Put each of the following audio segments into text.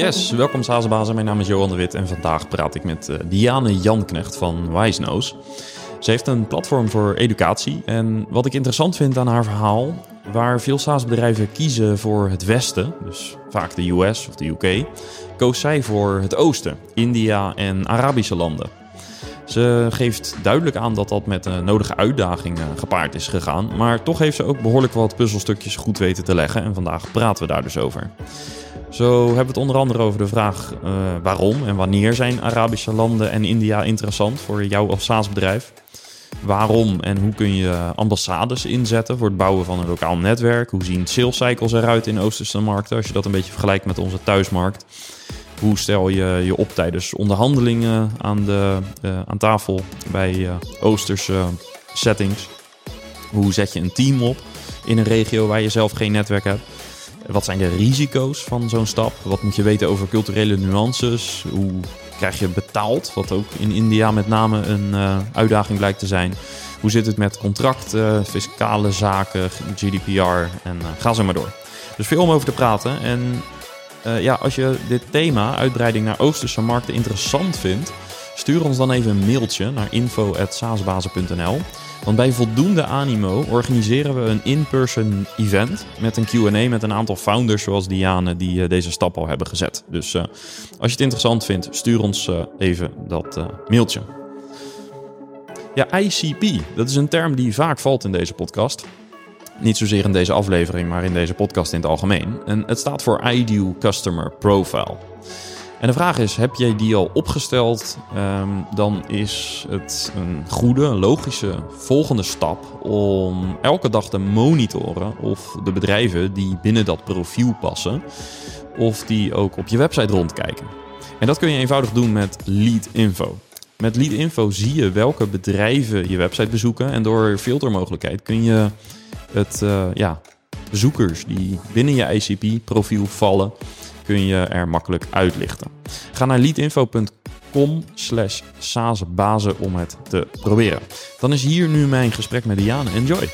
Yes, welkom Sazenbazen. Mijn naam is Johan de Wit en vandaag praat ik met uh, Diane Janknecht van Wijsnoos. Ze heeft een platform voor educatie en wat ik interessant vind aan haar verhaal, waar veel SaaS-bedrijven kiezen voor het Westen, dus vaak de US of de UK, koos zij voor het Oosten, India en Arabische landen. Ze geeft duidelijk aan dat dat met een nodige uitdagingen gepaard is gegaan, maar toch heeft ze ook behoorlijk wat puzzelstukjes goed weten te leggen en vandaag praten we daar dus over. Zo hebben we het onder andere over de vraag uh, waarom en wanneer zijn Arabische landen en India interessant voor jou als. Waarom en hoe kun je ambassades inzetten voor het bouwen van een lokaal netwerk? Hoe zien sales cycles eruit in Oosterse markten als je dat een beetje vergelijkt met onze thuismarkt? Hoe stel je je op tijdens onderhandelingen aan, de, uh, aan tafel bij uh, Oosterse settings? Hoe zet je een team op in een regio waar je zelf geen netwerk hebt? Wat zijn de risico's van zo'n stap? Wat moet je weten over culturele nuances? Hoe krijg je betaald? Wat ook in India met name een uh, uitdaging blijkt te zijn. Hoe zit het met contracten, fiscale zaken, GDPR en uh, ga zo maar door. Dus veel om over te praten. En uh, ja, als je dit thema, uitbreiding naar Oosterse markten, interessant vindt, stuur ons dan even een mailtje naar info.saasbazen.nl. Want bij voldoende animo organiseren we een in-person event met een QA met een aantal founders zoals Diane die uh, deze stap al hebben gezet. Dus uh, als je het interessant vindt, stuur ons uh, even dat mailtje. Ja, ICP, dat is een term die vaak valt in deze podcast. Niet zozeer in deze aflevering, maar in deze podcast in het algemeen. En het staat voor Ideal Customer Profile. En de vraag is, heb jij die al opgesteld? Um, dan is het een goede, logische volgende stap om elke dag te monitoren of de bedrijven die binnen dat profiel passen, of die ook op je website rondkijken. En dat kun je eenvoudig doen met Lead Info. Met Lead Info zie je welke bedrijven je website bezoeken en door filtermogelijkheid kun je het, uh, ja, bezoekers die binnen je ICP-profiel vallen, kun je er makkelijk uitlichten. Ga naar leadinfo.com slash sazenbazen om het te proberen. Dan is hier nu mijn gesprek met Diane. Enjoy!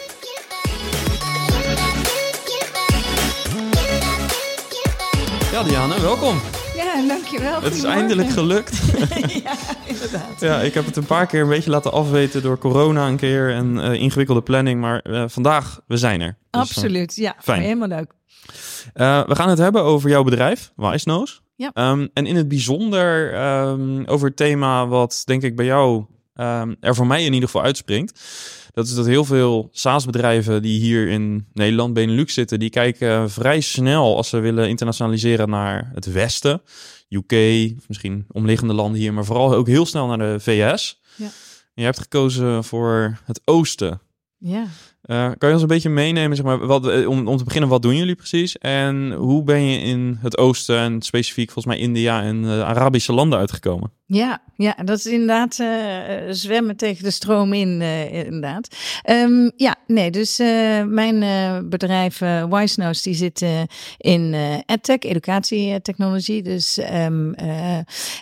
Ja, Diane, welkom. Ja, dankjewel. Het is eindelijk gelukt. ja, inderdaad. Ja, ik heb het een paar keer een beetje laten afweten door corona een keer en uh, ingewikkelde planning. Maar uh, vandaag, we zijn er. Dus, Absoluut, ja. Fijn. Helemaal leuk. Uh, we gaan het hebben over jouw bedrijf, Wijsnoos. Ja. Um, en in het bijzonder um, over het thema wat denk ik bij jou um, er voor mij in ieder geval uitspringt. Dat is dat heel veel SaaS-bedrijven die hier in Nederland, Benelux zitten, die kijken vrij snel als ze willen internationaliseren naar het Westen. UK, misschien omliggende landen hier, maar vooral ook heel snel naar de VS. Ja. En je hebt gekozen voor het Oosten. Ja. Uh, kan je ons een beetje meenemen, zeg maar, wat, om, om te beginnen, wat doen jullie precies? En hoe ben je in het oosten en specifiek volgens mij India en uh, Arabische landen uitgekomen? Ja, ja, dat is inderdaad uh, zwemmen tegen de stroom in, inderdaad. Um, ja, nee, dus mijn bedrijf Wisenose, die zit in edtech, educatietechnologie. Dus, um,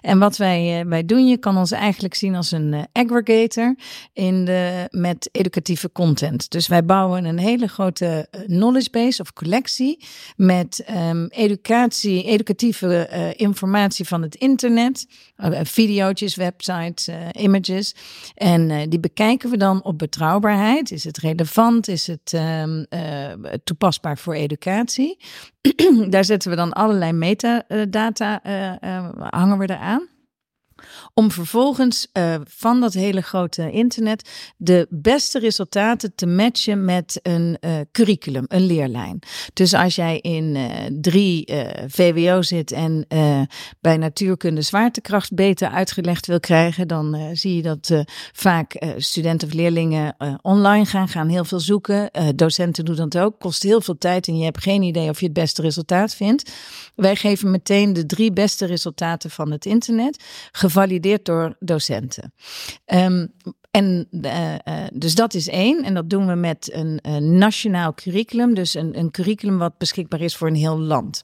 en wat wij, wij doen, je kan ons eigenlijk zien als een aggregator in de, met educatieve content. Dus wij bouwen een hele grote knowledge base of collectie met um, educatie, educatieve uh, informatie van het internet, uh, video's, websites, images. En die bekijken we dan op betrouwbaarheid. Is het relevant? Is het um, toepasbaar voor educatie? Daar zetten we dan allerlei metadata, hangen we eraan om vervolgens uh, van dat hele grote internet de beste resultaten te matchen met een uh, curriculum, een leerlijn. Dus als jij in uh, drie VWO zit en bij natuurkunde zwaartekracht beter uitgelegd wil krijgen, dan zie je dat vaak studenten of leerlingen online gaan, gaan heel veel zoeken. docenten doen dat ook, kost heel veel tijd en je hebt geen idee of je het beste resultaat vindt. Wij geven meteen de drie beste resultaten van het internet, gevalideerd door docenten. Um, en uh, uh, dus dat is één. En dat doen we met een, nationaal curriculum. Dus een, een curriculum wat beschikbaar is voor een heel land.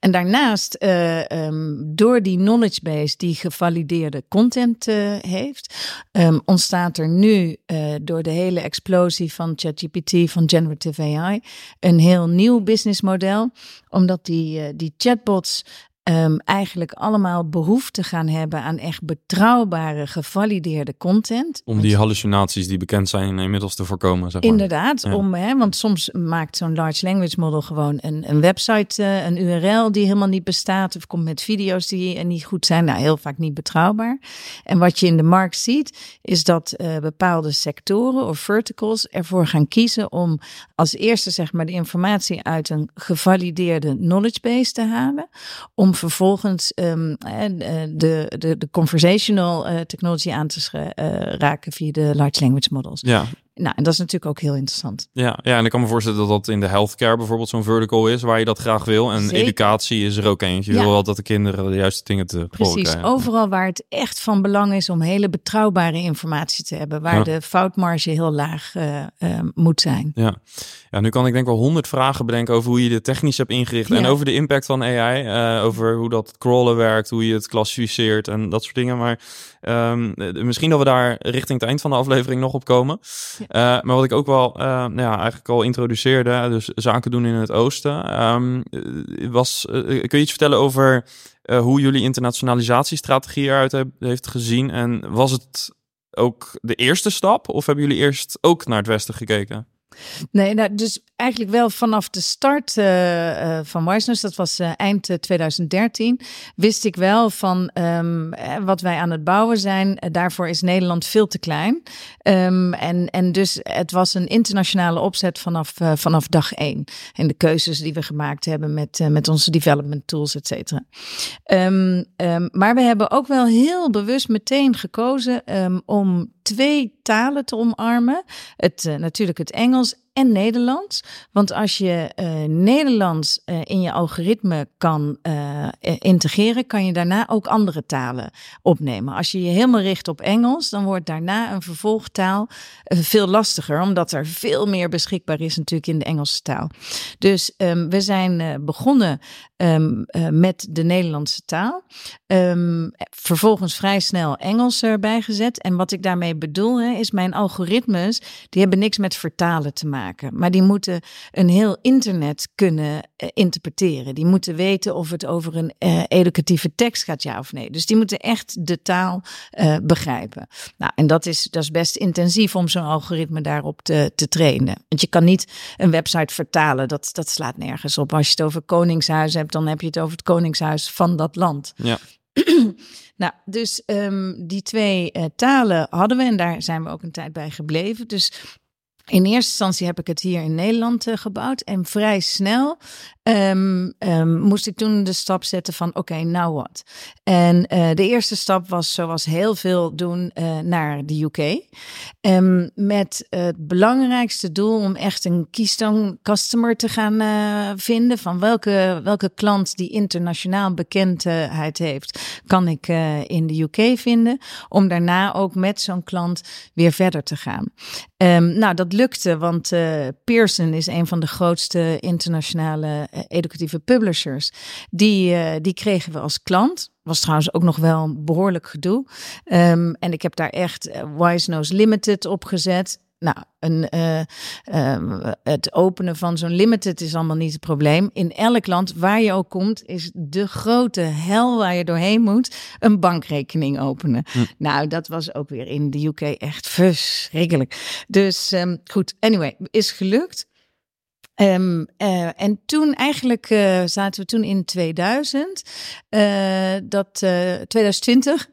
En daarnaast, uh, um, door die knowledge base die gevalideerde content heeft, um, ontstaat er nu door de hele explosie van ChatGPT, van generative AI, een heel nieuw businessmodel. Omdat die, die chatbots um, eigenlijk allemaal behoefte gaan hebben aan echt betrouwbare, gevalideerde content. Om die hallucinaties die bekend zijn inmiddels te voorkomen. Zeg maar. Inderdaad, om, hè, want soms maakt zo'n large language model gewoon een, een website, uh, een URL die helemaal niet bestaat, of komt met video's die niet goed zijn, nou heel vaak niet betrouwbaar. En wat je in de markt ziet, is dat uh, bepaalde sectoren of verticals ervoor gaan kiezen om als eerste zeg maar de informatie uit een gevalideerde knowledge base te halen, om vervolgens um, de, de, de conversational uh, technology aan te uh, raken via de large language models. Ja, nou, en dat is natuurlijk ook heel interessant. Ja, ja en ik kan me voorstellen dat dat in de healthcare bijvoorbeeld zo'n vertical is waar je dat graag wil. En educatie is er ook eentje. Je wil wel dat de kinderen de juiste dingen te Precies, krijgen. overal waar het echt van belang is om hele betrouwbare informatie te hebben. Waar de foutmarge heel laag uh, uh, moet zijn. Ja. ja, nu kan ik denk wel honderd vragen bedenken over hoe je dit technisch hebt ingericht. En over de impact van AI. Uh, eh, over hoe dat crawlen werkt, hoe je het klassificeert en dat soort dingen. Maar um, misschien dat we daar richting het eind van de aflevering nog op komen. Uh, maar wat ik ook wel uh, nou ja, eigenlijk al introduceerde, dus zaken doen in het oosten, um, was, uh, kun je iets vertellen over hoe jullie internationalisatiestrategie eruit heeft gezien? En was het ook de eerste stap of hebben jullie eerst ook naar het westen gekeken? Nee, nou, dus eigenlijk wel vanaf de start uh, uh, van Wisness, dat was uh, eind 2013, wist ik wel van um, wat wij aan het bouwen zijn. daarvoor is Nederland veel te klein. Um, en, en dus het was een internationale opzet vanaf, vanaf dag één. En de keuzes die we gemaakt hebben met, met onze development tools, et cetera. Um, maar we hebben ook wel heel bewust meteen gekozen om twee talen te omarmen. Het, natuurlijk het Engels en Nederlands. Want als je uh, Nederlands uh, in je algoritme kan uh, integreren, kan je daarna ook andere talen opnemen. Als je je helemaal richt op Engels, dan wordt daarna een vervolgtaal veel lastiger, omdat er veel meer beschikbaar is natuurlijk in de Engelse taal. Dus um, we zijn begonnen um, met de Nederlandse taal. Um, vervolgens vrij snel Engels erbij gezet. En wat ik daarmee bedoel, hè, is mijn algoritmes, die hebben niks met vertalen te maken. Maar die moeten een heel internet kunnen uh, interpreteren. Die moeten weten of het over een uh, educatieve tekst gaat, ja of nee. Dus die moeten echt de taal uh, begrijpen. Nou, en dat is, dat is best intensief om zo'n algoritme daarop te, te trainen. Want je kan niet een website vertalen, dat, dat slaat nergens op. Als je het over Koningshuis hebt, dan heb je het over het Koningshuis van dat land. Ja. nou, dus um, die twee uh, talen hadden we en daar zijn we ook een tijd bij gebleven. Dus in eerste instantie heb ik het hier in Nederland uh, gebouwd. En vrij snel um, um, moest ik toen de stap zetten van oké, nou wat. En uh, de eerste stap was zoals heel veel doen uh, naar de UK. Ehm, met het belangrijkste doel om echt een keystone customer te gaan vinden. Van welke, welke klant die internationaal bekendheid heeft, kan ik in de UK vinden. Om daarna ook met zo'n klant weer verder te gaan. nou, dat lukte, want Pearson is een van de grootste internationale eh, educatieve publishers. Die, uh, die kregen we als klant. Was trouwens ook nog wel een behoorlijk gedoe. Um, en ik heb daar echt uh, Wise Nose Limited op gezet. Nou, een, uh, uh, het openen van zo'n limited is allemaal niet het probleem. In elk land waar je ook komt, is de grote hel waar je doorheen moet, een bankrekening openen. Hm. Nou, dat was ook weer in de UK echt verschrikkelijk. Dus um, goed, anyway, is gelukt. Um, uh, en toen eigenlijk uh, zaten we toen in 2000, uh, dat 2020.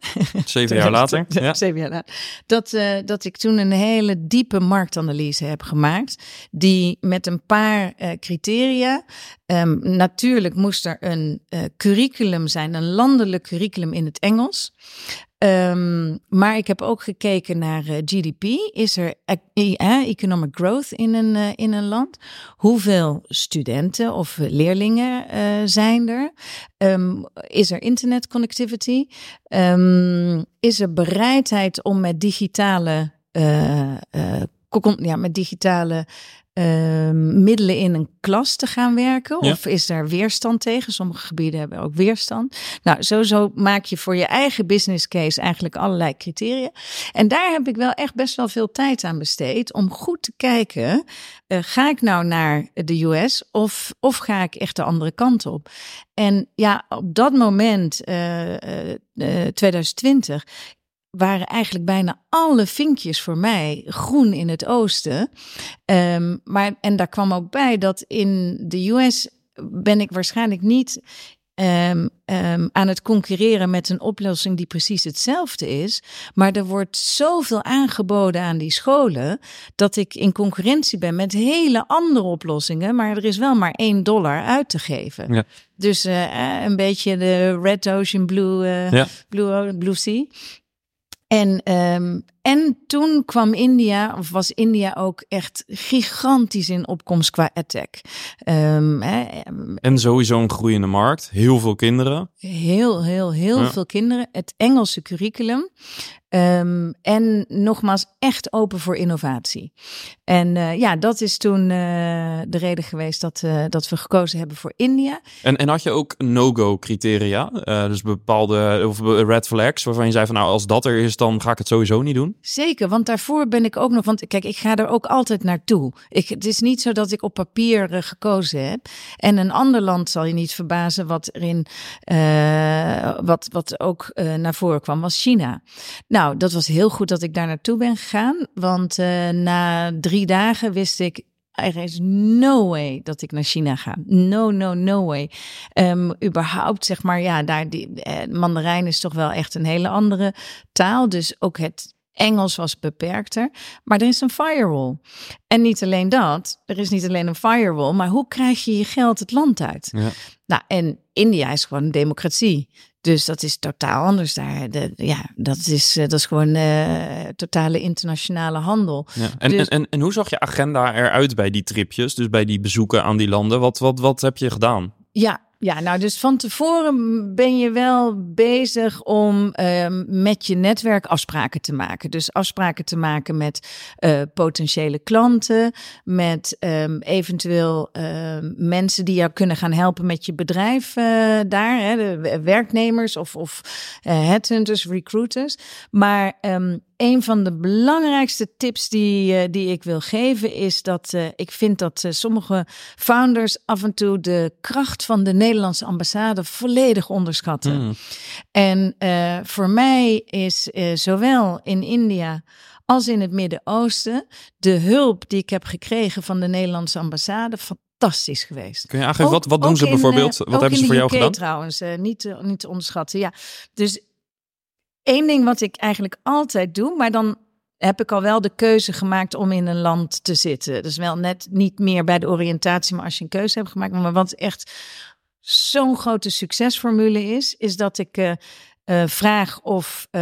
Zeven jaar later. ja. Zeven jaar later. Dat, dat ik toen een hele diepe marktanalyse heb gemaakt, die met een paar criteria. Um, natuurlijk moest er een curriculum zijn, een landelijk curriculum in het Engels. Um, maar ik heb ook gekeken naar uh, eh, GDP. Is er eh, economic growth in een, uh, in een land? Hoeveel studenten of leerlingen uh, zijn er? Um, is er internet connectivity? Um, is er bereidheid om met digitale, ja, met digitale ehm, middelen in een klas te gaan werken? Of is daar weerstand tegen? Sommige gebieden hebben ook weerstand. Nou, sowieso maak je voor je eigen business case eigenlijk allerlei criteria. En daar heb ik wel echt best wel veel tijd aan besteed om goed te kijken. Uh, ga ik nou naar de US of, of ga ik echt de andere kant op? En ja, op dat moment, uh, uh, 2020, waren eigenlijk bijna alle vinkjes voor mij groen in het oosten. Um, maar, en daar kwam ook bij dat in de US ben ik waarschijnlijk niet um, um, aan het concurreren met een oplossing die precies hetzelfde is. Maar er wordt zoveel aangeboden aan die scholen dat ik in concurrentie ben met hele andere oplossingen. Maar er is wel maar één dollar uit te geven. Ja. Dus uh, een beetje de Red Ocean Blue, uh, ja. Blue, Blue Sea. En, um, en toen kwam India, of was India ook echt gigantisch in opkomst qua attack. Um, hè, en sowieso een groeiende markt. Heel veel kinderen. Heel, heel, heel veel kinderen. Het Engelse curriculum. Um, en nogmaals, echt open voor innovatie. En uh, ja, dat is toen uh, de reden geweest dat, uh, dat we gekozen hebben voor India. En, en had je ook no-go criteria? dus bepaalde of red flags waarvan je zei van nou, als dat er is, dan ga ik het sowieso niet doen? Zeker, want daarvoor ben ik ook nog, want kijk, ik ga er ook altijd naartoe. Ik, het is niet zo dat ik op papier gekozen heb. En een ander land zal je niet verbazen wat erin, wat, wat ook naar voren kwam, was China. Nou, dat was heel goed dat ik daar naartoe ben gegaan. Want na drie dagen wist ik, er is no way dat ik naar China ga. No, no, no way. Um, überhaupt, zeg maar, ja, daar die eh, Mandarijn is toch wel echt een hele andere taal. Dus ook het Engels was beperkter. Maar er is een firewall. En niet alleen dat, er is niet alleen een firewall, maar hoe krijg je je geld het land uit? Ja. Nou, en India is gewoon een democratie. Dus dat is totaal anders daar. De, ja, dat is, eh, dat is gewoon uh, totale internationale handel. Ja. En, dus... en, en, en, hoe zag je agenda eruit bij die tripjes? Dus bij die bezoeken aan die landen? Wat, wat, wat heb je gedaan? Ja, ja, nou, dus van tevoren ben je wel bezig om uh, met je netwerk afspraken te maken. Dus afspraken te maken met uh, potentiële klanten, met um, eventueel uh, mensen die jou kunnen gaan helpen met je bedrijf uh, daar, hè, de werknemers of, of headhunters, recruiters. Maar um, een van de belangrijkste tips die, uh, die ik wil geven is dat uh, ik vind dat uh, sommige founders af en toe de kracht van de Nederlandse ambassade volledig onderschatten. Mm. En voor mij is zowel in India als in het Midden-Oosten de hulp die ik heb gekregen van de Nederlandse ambassade fantastisch geweest. Kun je aangeven, wat, wat doen ze bijvoorbeeld? wat hebben ze voor jou UK gedaan? trouwens, niet, niet te onderschatten. Ja, dus Eén ding wat ik eigenlijk altijd doe, maar dan heb ik al wel de keuze gemaakt om in een land te zitten. Dus wel net niet meer bij de oriëntatie, maar als je een keuze hebt gemaakt. Maar wat echt zo'n grote succesformule is, is dat ik uh, uh, vraag of uh,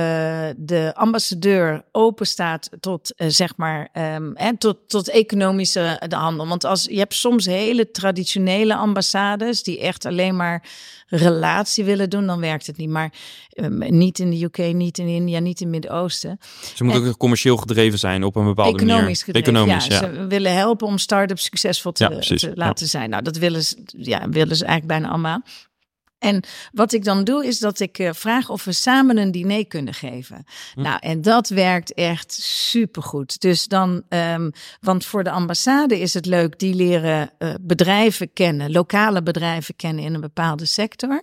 de ambassadeur open staat tot, zeg maar, um, en tot, tot economische de handel. Want als je hebt soms hele traditionele ambassades die echt alleen maar relatie willen doen, dan werkt het niet. Maar um, niet in de UK, niet in India, niet in het Midden-Oosten. Ze moeten ook commercieel gedreven zijn op een bepaalde economisch manier. Gedreven, economisch, ja, Ze willen helpen om start-ups succesvol te, ja, te laten zijn. Nou, dat willen ze, ja, willen ze eigenlijk bijna allemaal. En wat ik dan doe, is dat ik uh, vraag of we samen een diner kunnen geven. Hm. Nou, en dat werkt echt supergoed. Dus dan, um, want voor de ambassade is het leuk, die leren uh, bedrijven kennen, lokale bedrijven kennen in een bepaalde sector.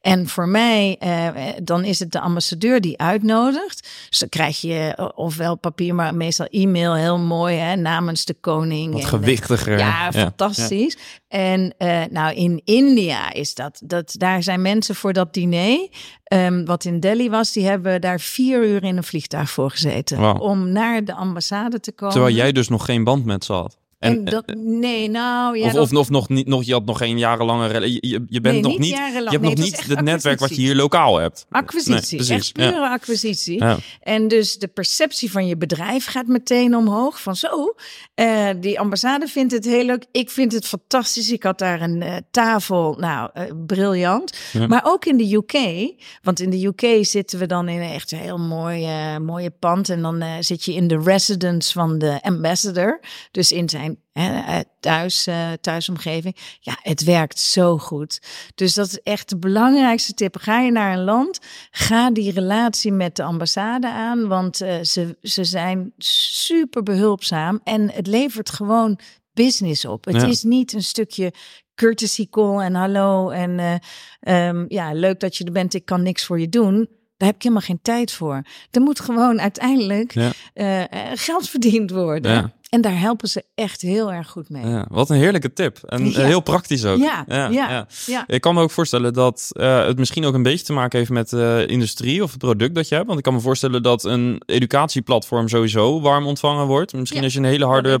En voor mij, uh, dan is het de ambassadeur die uitnodigt. Dus dan krijg je ofwel papier, maar meestal e-mail, heel mooi, hè, namens de koning. Wat en, gewichtiger. Ja, fantastisch. Ja. En nou, in India is dat, dat daar daar zijn mensen voor dat diner, um, wat in Delhi was, die hebben daar vier uur in een vliegtuig voor gezeten. Wow. Om naar de ambassade te komen. Terwijl jij dus nog geen band met ze had. En, en dat, nee, nou ja. Of, dat... of, of, nog niet, nog, je had nog geen jarenlange. Je, je, je bent nee, nog niet. je hebt nee, nog niet het netwerk wat je hier lokaal hebt. Acquisitie, nee, echt pure ja. acquisitie. Ja. En dus de perceptie van je bedrijf gaat meteen omhoog. Van zo, uh, die ambassade vindt het heel leuk. Ik vind het fantastisch. Ik had daar een uh, tafel, nou, uh, briljant. Ja. Maar ook in de UK, want in de UK zitten we dan in een echt heel mooi, mooie pand. En dan zit je in de residence van de ambassador. Dus in zijn mijn hè, thuis, uh, thuisomgeving. Ja, het werkt zo goed. Dus dat is echt de belangrijkste tip. Ga je naar een land, ga die relatie met de ambassade aan, want uh, ze, ze zijn super behulpzaam en het levert gewoon business op. Het is niet een stukje courtesy call en hallo en uh, um, ja, leuk dat je er bent, ik kan niks voor je doen. Daar heb ik helemaal geen tijd voor. Er moet gewoon uiteindelijk ja. uh, geld verdiend worden. Ja. En daar helpen ze echt heel erg goed mee. Ja, wat een heerlijke tip. En ja. heel praktisch ook. Ja, ja, ja, Ik kan me ook voorstellen dat uh, het misschien ook een beetje te maken heeft met de uh, industrie of het product dat je hebt. Want ik kan me voorstellen dat een educatieplatform sowieso warm ontvangen wordt. Misschien als je een hele harde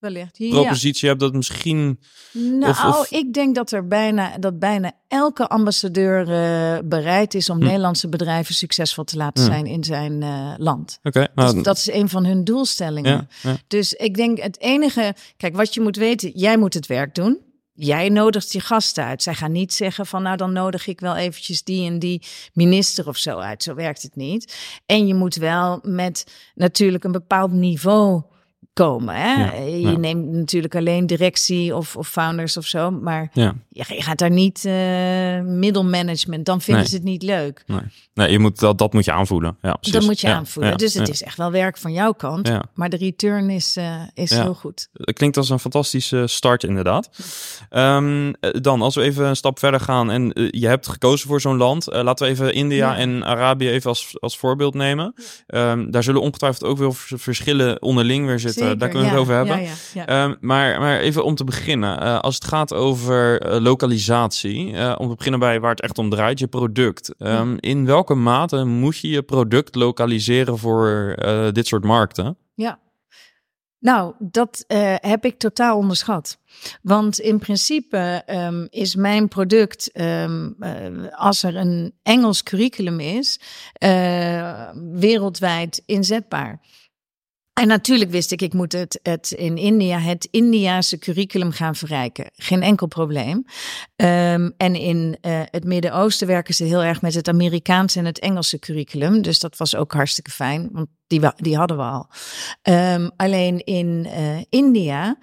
wellicht. Ja. propositie hebt dat misschien. Nou, of, of... ik denk dat er bijna dat bijna elke ambassadeur uh, bereid is om hm. Nederlandse bedrijven succesvol te laten hm. zijn in zijn uh, land. Oké. Okay, dus dat is een van hun doelstellingen. Ja, ja. Dus ik denk het enige, kijk, wat je moet weten, jij moet het werk doen. Jij nodigt je gasten uit. Zij gaan niet zeggen van nou dan nodig ik wel eventjes die en die minister of zo uit. Zo werkt het niet. En je moet wel met natuurlijk een bepaald niveau komen. Hè? je neemt natuurlijk alleen directie of, of founders of zo, maar ja. je, gaat daar niet uh, middelmanagement, dan vinden ze het niet leuk. Nee. nee, je moet, dat, dat moet je aanvoelen. Ja, precies. Dat moet je aanvoelen. Dus het is echt wel werk van jouw kant, maar de return is, uh, is heel goed. Het klinkt als een fantastische start inderdaad. Um, dan, als we even een stap verder gaan en uh, je hebt gekozen voor zo'n land, laten we even India en Arabië even als, als voorbeeld nemen. Um, daar zullen ongetwijfeld ook wel verschillen onderling weer zitten. Zeker, daar kunnen we het over hebben. Um, maar, maar even om te beginnen. Uh, als het gaat over uh, lokalisatie. Uh, om te beginnen bij waar het echt om draait. Je product. Um, in welke mate moet je je product lokaliseren voor dit soort markten? Ja. Nou, dat uh, heb ik totaal onderschat. Want in principe um, is mijn product, um, uh, als er een Engels curriculum is, uh, wereldwijd inzetbaar. En natuurlijk wist ik, ik moet het, het in India, het Indiaanse curriculum gaan verrijken. Geen enkel probleem. Um, en in uh, het Midden-Oosten werken ze heel erg met het Amerikaanse en het Engelse curriculum. Dus dat was ook hartstikke fijn, want die, die hadden we al. Um, alleen in uh, India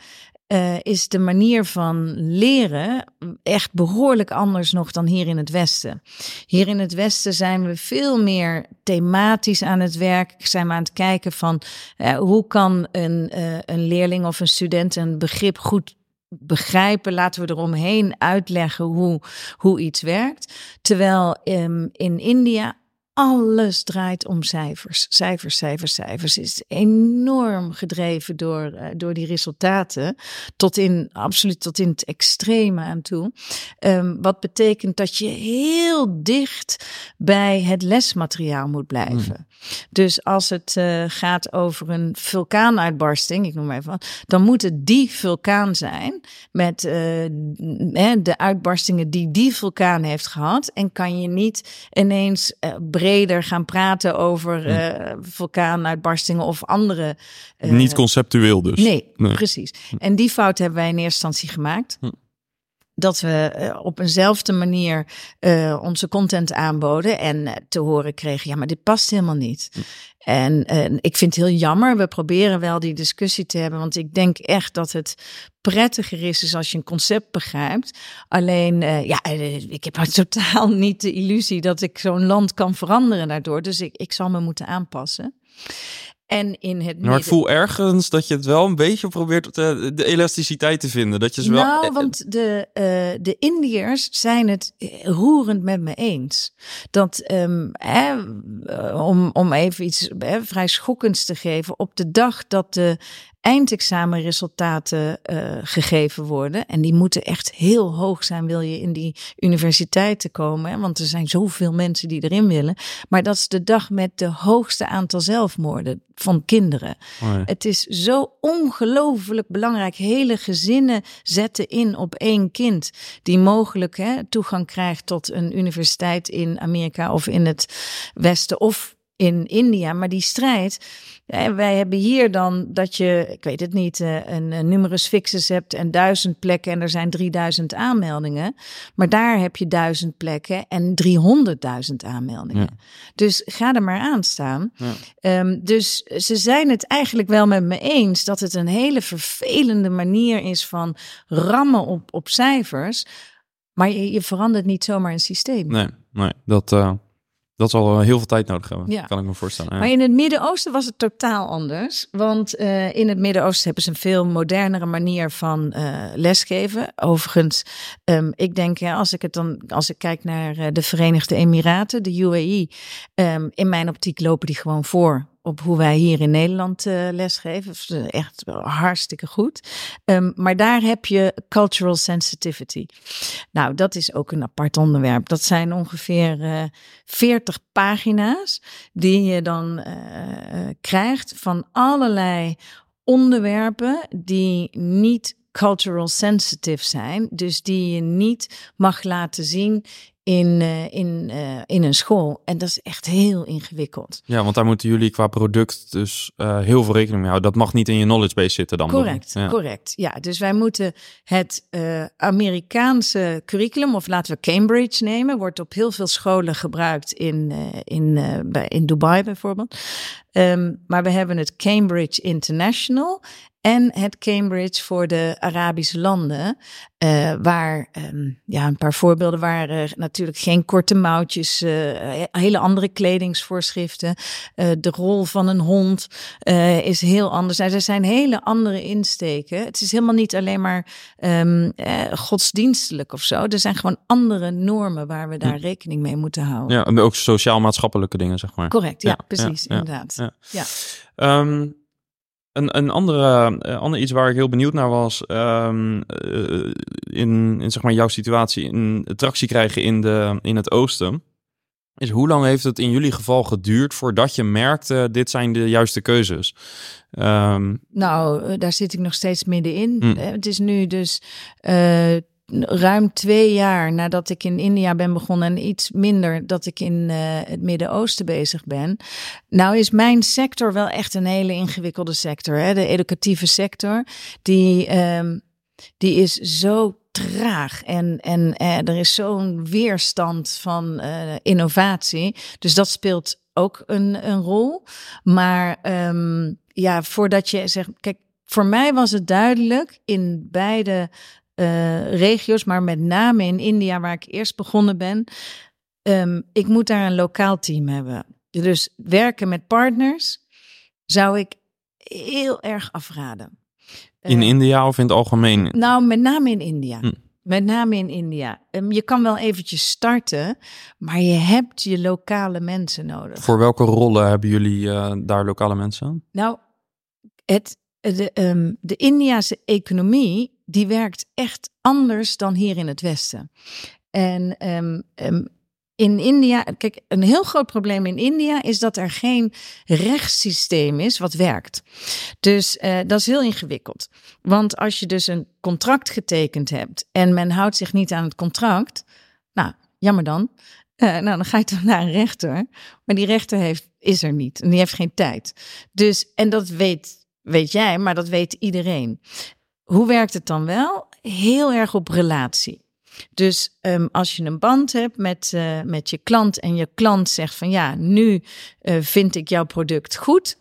uh, is de manier van leren echt behoorlijk anders nog dan hier in het Westen. Hier in het Westen zijn we veel meer thematisch aan het werk. Zijn we aan het kijken van uh, hoe kan een, uh, een leerling of een student een begrip goed begrijpen, laten we eromheen uitleggen hoe, hoe iets werkt. Terwijl um, in India alles draait om cijfers. Cijfers, cijfers, cijfers. is enorm gedreven door, uh, door die resultaten. Tot in, absoluut tot in het extreme aan toe. Um, wat betekent dat je heel dicht bij het lesmateriaal moet blijven. Mm. Dus als het uh, gaat over een vulkaanuitbarsting, ik noem maar even wat, dan moet het die vulkaan zijn met uh, de uitbarstingen die die vulkaan heeft gehad. En kan je niet ineens breder gaan praten over uh, vulkaanuitbarstingen of andere. Uh, Niet conceptueel dus. Nee, nee, precies. En die fout hebben wij in eerste instantie gemaakt. Dat we uh, op eenzelfde manier uh, onze content aanboden en uh, te horen kregen, ja, maar dit past helemaal niet. Hm. En ik vind het heel jammer. We proberen wel die discussie te hebben, want ik denk echt dat het prettiger is, is als je een concept begrijpt. Alleen, ja, ik heb totaal niet de illusie dat ik zo'n land kan veranderen daardoor. Dus ik, ik zal me moeten aanpassen. En in het maar ik voel ergens dat je het wel een beetje probeert de, de elasticiteit te vinden. Dat je ze wel... Nou, want de, uh, de Indiërs zijn het roerend met me eens. Dat, um, hè, om, om even iets hè, vrij schokkends te geven, op de dag dat de eindexamenresultaten uh, gegeven worden. En die moeten echt heel hoog zijn, wil je in die universiteiten komen. Hè? Want er zijn zoveel mensen die erin willen. Maar dat is de dag met de hoogste aantal zelfmoorden van kinderen. Oh ja. Het is zo ongelooflijk belangrijk. Hele gezinnen zetten in op één kind. Die mogelijk hè, toegang krijgt tot een universiteit in Amerika of in het Westen. Of in India. Maar die strijd, eh, wij hebben hier dan dat je, ik weet het niet, eh, een, een numerus fixus hebt en duizend plekken en er zijn 3000 aanmeldingen. Maar daar heb je duizend plekken en 300.000 aanmeldingen. Dus ga er maar aan staan. Ja. Ehm, dus ze zijn het eigenlijk wel met me eens dat het een hele vervelende manier is van rammen op, op cijfers. Maar je, je verandert niet zomaar een systeem. Nee, nee dat, uh, dat zal heel veel tijd nodig hebben, Ja. kan ik me voorstellen. Ja. Maar in het Midden-Oosten was het totaal anders. Want eh, in het Midden-Oosten hebben ze een veel modernere manier van eh, lesgeven. Overigens, ehm, ik denk, ja, als ik het dan, als ik kijk naar eh, de Verenigde Emiraten, de UAE, ehm, in mijn optiek lopen die gewoon voor op hoe wij hier in Nederland eh, lesgeven. Eh, echt hartstikke goed. Ehm, maar daar heb je cultural sensitivity. Nou, dat is ook een apart onderwerp. Dat zijn ongeveer eh 40 pagina's die je dan krijgt van allerlei onderwerpen die niet cultural sensitive zijn. Dus die je niet mag laten zien in, eh, in, eh, in een school. En dat is echt heel ingewikkeld. ja, want daar moeten jullie qua product dus eh, heel veel rekening mee houden. Dat mag niet in je knowledge base zitten dan. Correct, Ja. correct. Ja, dus wij moeten het Amerikaanse curriculum, of laten we Cambridge nemen, wordt op heel veel scholen gebruikt in, in, bij, in Dubai bijvoorbeeld. Ehm, maar we hebben het Cambridge International en het Cambridge voor de Arabische landen, eh, waar ehm, ja, een paar voorbeelden waren natuurlijk geen korte mouwtjes, eh, hele andere kledingsvoorschriften. Eh, de rol van een hond is heel anders. Nou, er zijn hele andere insteken. Het is helemaal niet alleen maar ehm, eh, godsdienstelijk of zo. Er zijn gewoon andere normen waar we daar rekening mee moeten houden. Ja, en ook sociaal-maatschappelijke dingen, zeg maar. Correct, ja, Ja, precies, ja, inderdaad. ja. Ja. Ehm, een, een andere, eh, ander iets waar ik heel benieuwd naar was, ehm, eh, in, in zeg maar jouw situatie, in tractie krijgen in, de, in het oosten, is hoe lang heeft het in jullie geval geduurd voordat je merkte, dit zijn de juiste keuzes? Ehm, Nou, eh, daar zit ik nog steeds middenin. Eh, Het is nu dus ruim twee jaar nadat ik in India ben begonnen en iets minder dat ik in eh, het Midden-Oosten bezig ben. Nou is mijn sector wel echt een hele ingewikkelde sector. Hè? De educatieve sector, die, ehm, die is zo traag en, en eh, er is zo'n weerstand van eh, innovatie. Dus dat speelt ook een, een rol. Maar ehm, ja, voordat je zegt, kijk, voor mij was het duidelijk in beide eh, regio's, maar met name in India, waar ik eerst begonnen ben. ehm, ik moet daar een lokaal team hebben. Dus werken met partners zou ik heel erg afraden. in Eh, India of in het algemeen? nou, met name in India. Hm. Met name in India. Ehm, je kan wel eventjes starten, maar je hebt je lokale mensen nodig. Voor welke rollen hebben jullie eh, daar lokale mensen aan? Nou, het, de, ehm, de Indiase economie, die werkt echt anders dan hier in het Westen. En ehm, ehm, in India, kijk, een heel groot probleem in India is dat er geen rechtssysteem is wat werkt. Dus eh, dat is heel ingewikkeld. Want als je dus een contract getekend hebt en men houdt zich niet aan het contract, nou, jammer dan. Eh, nou, dan ga je toch naar een rechter. Maar die rechter heeft, is er niet en die heeft geen tijd. Dus, en dat weet, weet jij, maar dat weet iedereen. Hoe werkt het dan wel? Heel erg op relatie. Dus ehm, als je een band hebt met, eh, met je klant en je klant zegt van ja, nu eh, vind ik jouw product goed.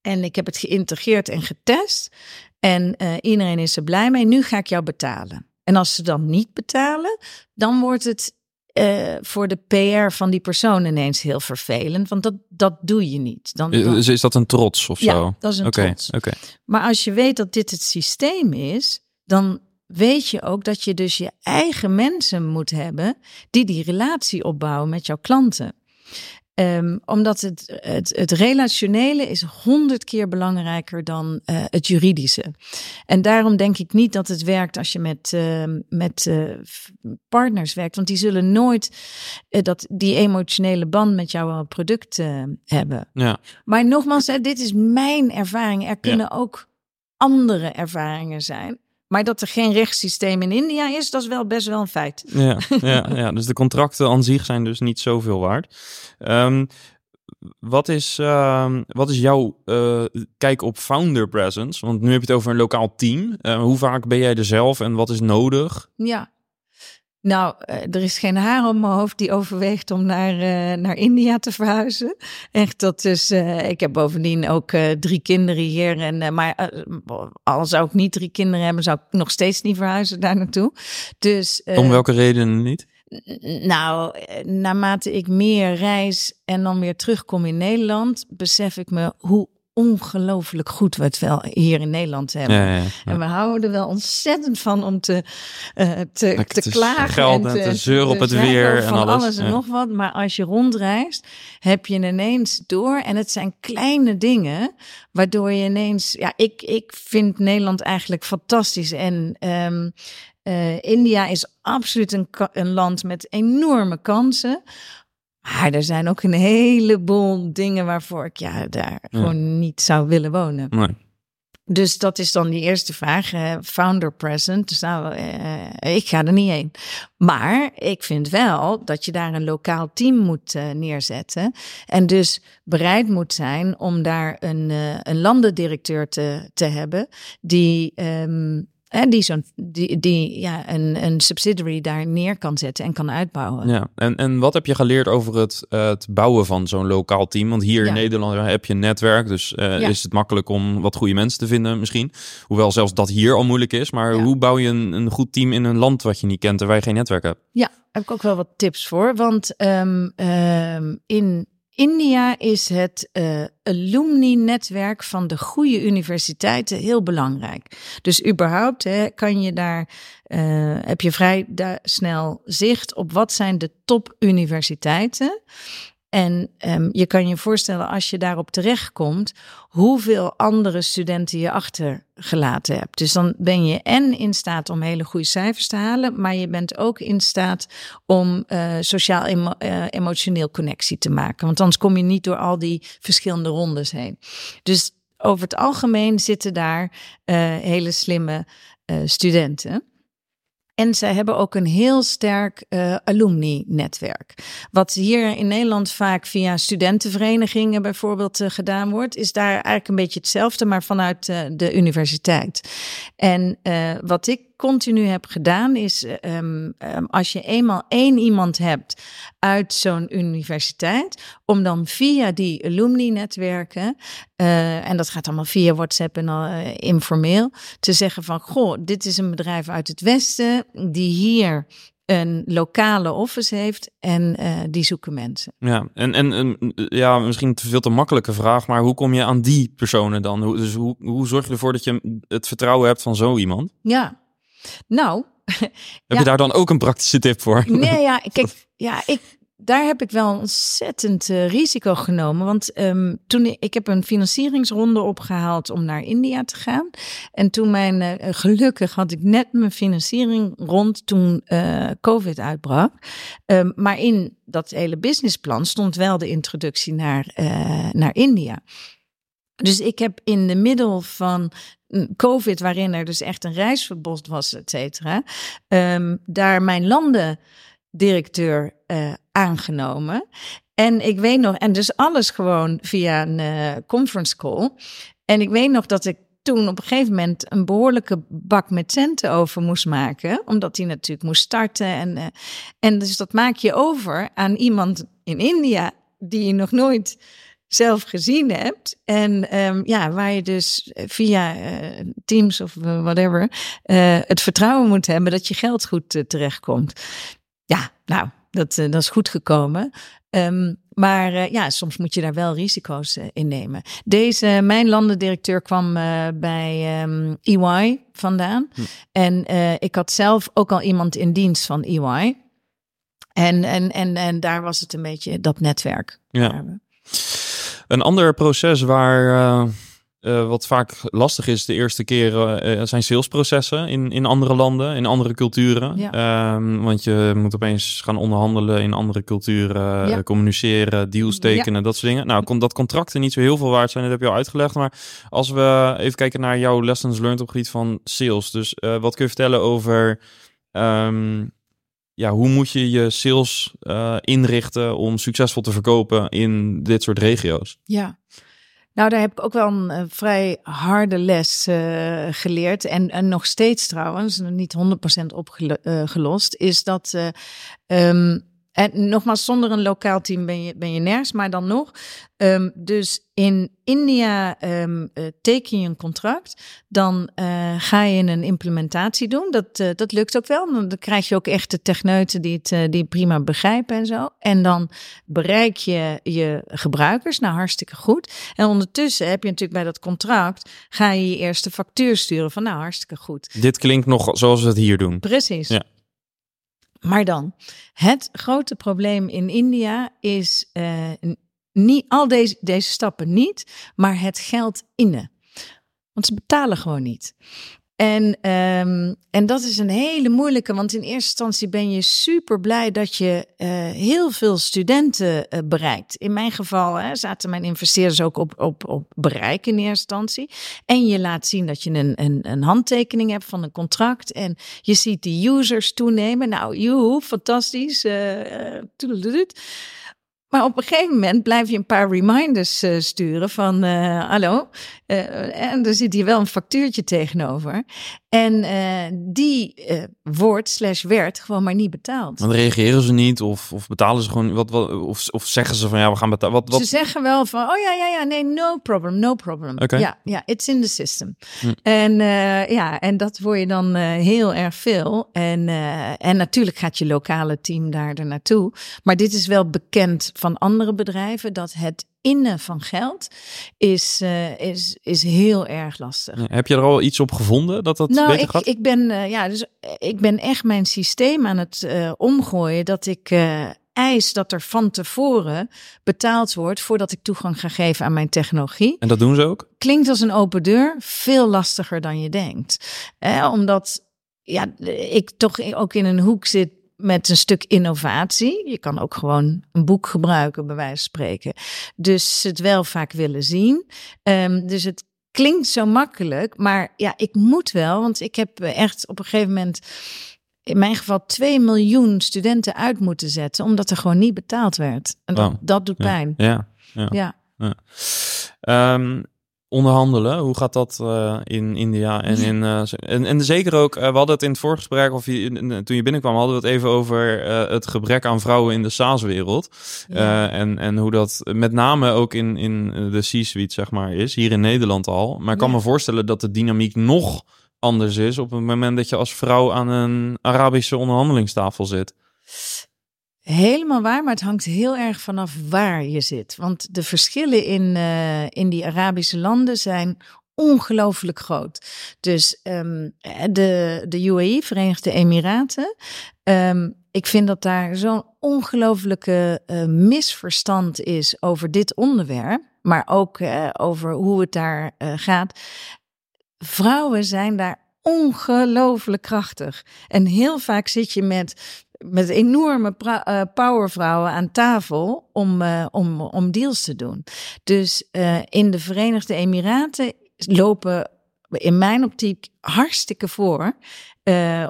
En ik heb het geïntegreerd en getest. En eh, iedereen is er blij mee. Nu ga ik jou betalen. En als ze dan niet betalen, dan wordt het eh, voor de PR van die persoon ineens heel vervelend. Want dat, dat doe je niet. Dan, dan- Is, is dat een trots of ja, zo? dat is een trots. oké. Maar als je weet dat dit het systeem is, dan weet je ook dat je dus je eigen mensen moet hebben die die relatie opbouwen met jouw klanten. Ehm, omdat het, het, het relationele is honderd keer belangrijker dan eh, het juridische. En daarom denk ik niet dat het werkt als je met, ehm, met eh, partners werkt. Want die zullen nooit eh, dat, die emotionele band met jouw product hebben. Ja. Maar nogmaals, hè, dit is mijn ervaring. Er kunnen ook andere ervaringen zijn. Maar dat er geen rechtssysteem in India is, dat is wel best wel een feit. Ja, ja, ja, dus de contracten aan zich zijn dus niet zoveel waard. Ehm, wat, is, ehm, wat is jouw uh, kijk op founder presence? Want nu heb je het over een lokaal team. Uh, hoe vaak ben jij er zelf en wat is nodig? Ja, nou, eh, er is geen haar op mijn hoofd die overweegt om naar, uh, naar India te verhuizen. Echt, dat is. Uh, ik heb bovendien ook drie kinderen hier. En, maar al zou ik niet drie kinderen hebben, zou ik nog steeds niet verhuizen daar naartoe. Dus, om welke redenen niet? Nou, naarmate ik meer reis en dan weer terugkom in Nederland, besef ik me hoe ongelooflijk goed we het wel hier in Nederland hebben. Ja, ja, En we houden er wel ontzettend van om te, uh, te, te, klagen en te, te zeuren op het weer en alles. alles en nog wat. Maar als je rondreist, heb je ineens door. En het zijn kleine dingen, waardoor je ineens... Ja, ik, ik vind Nederland eigenlijk fantastisch. En um, uh, India is absoluut een, een land met enorme kansen. Maar er zijn ook een heleboel dingen waarvoor ik ja, daar gewoon niet zou willen wonen. Nee. Dus dat is dan die eerste vraag. founder present. Dus nou, uh, ik ga er niet heen. Maar ik vind wel dat je daar een lokaal team moet uh, neerzetten. En dus bereid moet zijn om daar een, uh, een landendirecteur te, te hebben. Die um, en die, zo'n, die, die ja, een, een subsidiary daar neer kan zetten en kan uitbouwen. Ja, en, en wat heb je geleerd over het, het bouwen van zo'n lokaal team? Want hier in Nederland heb je een netwerk, dus uh, is het makkelijk om wat goede mensen te vinden misschien. Hoewel zelfs dat hier al moeilijk is. Maar hoe bouw je een, een goed team in een land wat je niet kent en waar je geen netwerk hebt? Ja, heb ik ook wel wat tips voor. Want um, um, in India is het uh, alumni-netwerk van de goede universiteiten heel belangrijk. Dus überhaupt hè, kan je daar, uh, heb je vrij snel zicht op wat zijn de top-universiteiten. En um, je kan je voorstellen, als je daarop terechtkomt, hoeveel andere studenten je achtergelaten hebt. Dus dan ben je en in staat om hele goede cijfers te halen, maar je bent ook in staat om uh, sociaal-emotioneel uh, connectie te maken. Want anders kom je niet door al die verschillende rondes heen. Dus over het algemeen zitten daar uh, hele slimme studenten. En zij hebben ook een heel sterk uh, alumni-netwerk. Wat hier in Nederland vaak via studentenverenigingen bijvoorbeeld uh, gedaan wordt, is daar eigenlijk een beetje hetzelfde, maar vanuit uh, de universiteit. En wat ik continu heb gedaan is, um, um, als je eenmaal één iemand hebt uit zo'n universiteit, om dan via die alumni-netwerken, uh, en dat gaat allemaal via WhatsApp en uh, informeel, te zeggen van, goh, dit is een bedrijf uit het Westen die hier een lokale office heeft en uh, die zoeken mensen. Ja, en, en, en ja, misschien te veel te makkelijke vraag, maar hoe kom je aan die personen dan? Hoe, dus hoe, hoe zorg je ervoor dat je het vertrouwen hebt van zo iemand? Ja, nou. Heb je daar dan ook een praktische tip voor? Nee, ja, kijk, ja, ik, daar heb ik wel ontzettend uh, risico genomen. Want um, toen ik, ik heb een financieringsronde opgehaald om naar India te gaan. En toen mijn, uh, gelukkig had ik net mijn financiering rond toen uh, COVID uitbrak. Um, maar in dat hele businessplan stond wel de introductie naar, naar India. Dus ik heb in de middel van COVID, waarin er dus echt een reisverbod was, et cetera, um, daar mijn landendirecteur uh, aangenomen. En ik weet nog, en dus alles gewoon via een uh, conference call. En ik weet nog dat ik toen op een gegeven moment een behoorlijke bak met centen over moest maken, omdat hij natuurlijk moest starten. En, uh, en dus dat maak je over aan iemand in India die je nog nooit zelf gezien hebt. En um, ja, waar je dus via uh, Teams of uh, whatever uh, het vertrouwen moet hebben dat je geld goed terechtkomt. Ja, nou, dat, dat is goed gekomen. Um, maar ja, soms moet je daar wel risico's in nemen. Deze, mijn landendirecteur kwam bij um, EY vandaan. Hm. En ik had zelf ook al iemand in dienst van EY. En, en, en, en daar was het een beetje dat netwerk. Ja. Een ander proces waar uh, uh, wat vaak lastig is de eerste keren uh, zijn salesprocessen in, in andere landen, in andere culturen. Ja. Um, want je moet opeens gaan onderhandelen in andere culturen, ja. communiceren, deals tekenen, ja. dat soort dingen. Nou, kon dat contracten niet zo heel veel waard zijn, dat heb je al uitgelegd. Maar als we even kijken naar jouw lessons learned op het gebied van sales. Dus wat kun je vertellen over um, ja, hoe moet je je sales uh, inrichten om succesvol te verkopen in dit soort regio's? Ja. Nou, daar heb ik ook wel een, uh, vrij harde les uh, geleerd. En, en nog steeds trouwens, niet 100% opgelost, is dat um, en nogmaals, zonder een lokaal team ben je, ben je nergens, maar dan nog. Um, dus in India um, uh, teken je een contract, dan uh, ga je een implementatie doen. Dat, uh, dat lukt ook wel. Dan krijg je ook echt de techneuten die het die prima begrijpen en zo. En dan bereik je je gebruikers. Nou, hartstikke goed. En ondertussen heb je natuurlijk bij dat contract, ga je je eerste factuur sturen van nou, hartstikke goed. Dit klinkt nog zoals we het hier doen. Precies. Ja. Maar dan, het grote probleem in India is uh, niet, al deze, deze stappen niet, maar het geld innen. Want ze betalen gewoon niet. En, um, en dat is een hele moeilijke, want in eerste instantie ben je super blij dat je uh, heel veel studenten uh, bereikt. In mijn geval hè, zaten mijn investeerders ook op, op, op bereik in eerste instantie. En je laat zien dat je een, een, een handtekening hebt van een contract. En je ziet de users toenemen. Nou, joe, fantastisch. Uh, maar op een gegeven moment blijf je een paar reminders uh, sturen van uh, hallo. Uh, en er zit hier wel een factuurtje tegenover. En die wordt slash werd gewoon maar niet betaald. Dan reageren ze niet of, of betalen ze gewoon wat, wat of, of zeggen ze van ja we gaan betalen. Wat, wat? Ze zeggen wel van oh ja ja ja nee no problem no problem. Okay. Ja ja it's in the system. Hm. En ja en dat word je dan heel erg veel. En, en natuurlijk gaat je lokale team daar er naartoe. Maar dit is wel bekend van andere bedrijven dat het innen van geld is, uh, is, is heel erg lastig. heb je er al iets op gevonden dat dat nou, beter ik, gaat? Ik ben, uh, ja, dus, ik ben echt mijn systeem aan het uh, omgooien dat ik eis dat er van tevoren betaald wordt voordat ik toegang ga geven aan mijn technologie. En dat doen ze ook? Klinkt als een open deur, veel lastiger dan je denkt. omdat ja, ik toch ook in een hoek zit met een stuk innovatie. Je kan ook gewoon een boek gebruiken, bij wijze van spreken. Dus het wel vaak willen zien. Um, dus het klinkt zo makkelijk, maar ja, ik moet wel, want ik heb echt op een gegeven moment. In mijn geval 2 miljoen studenten uit moeten zetten, omdat er gewoon niet betaald werd. En dat, wow. dat doet pijn. Ja, ja. ja. ja. ja. Um, onderhandelen. Hoe gaat dat uh, in India en in uh, en, en zeker ook, uh, we hadden het in het voorgesprek of je, toen je binnenkwam, hadden we het even over het gebrek aan vrouwen in de SaaS-wereld ja. en en hoe dat met name ook in in de C-suite zeg maar is hier in Nederland al. Maar ik kan ja. me voorstellen dat de dynamiek nog anders is op het moment dat je als vrouw aan een Arabische onderhandelingstafel zit. Helemaal waar, maar het hangt heel erg vanaf waar je zit. Want de verschillen in, uh, in die Arabische landen zijn ongelooflijk groot. Dus um, de, de UAE, Verenigde Emiraten, um, ik vind dat daar zo'n ongelooflijke uh, misverstand is over dit onderwerp, maar ook uh, over hoe het daar gaat. Vrouwen zijn daar ongelooflijk krachtig. En heel vaak zit je met met enorme uh, powervrouwen aan tafel om, uh, om, om deals te doen. Dus uh, in de Verenigde Emiraten lopen in mijn optiek hartstikke voor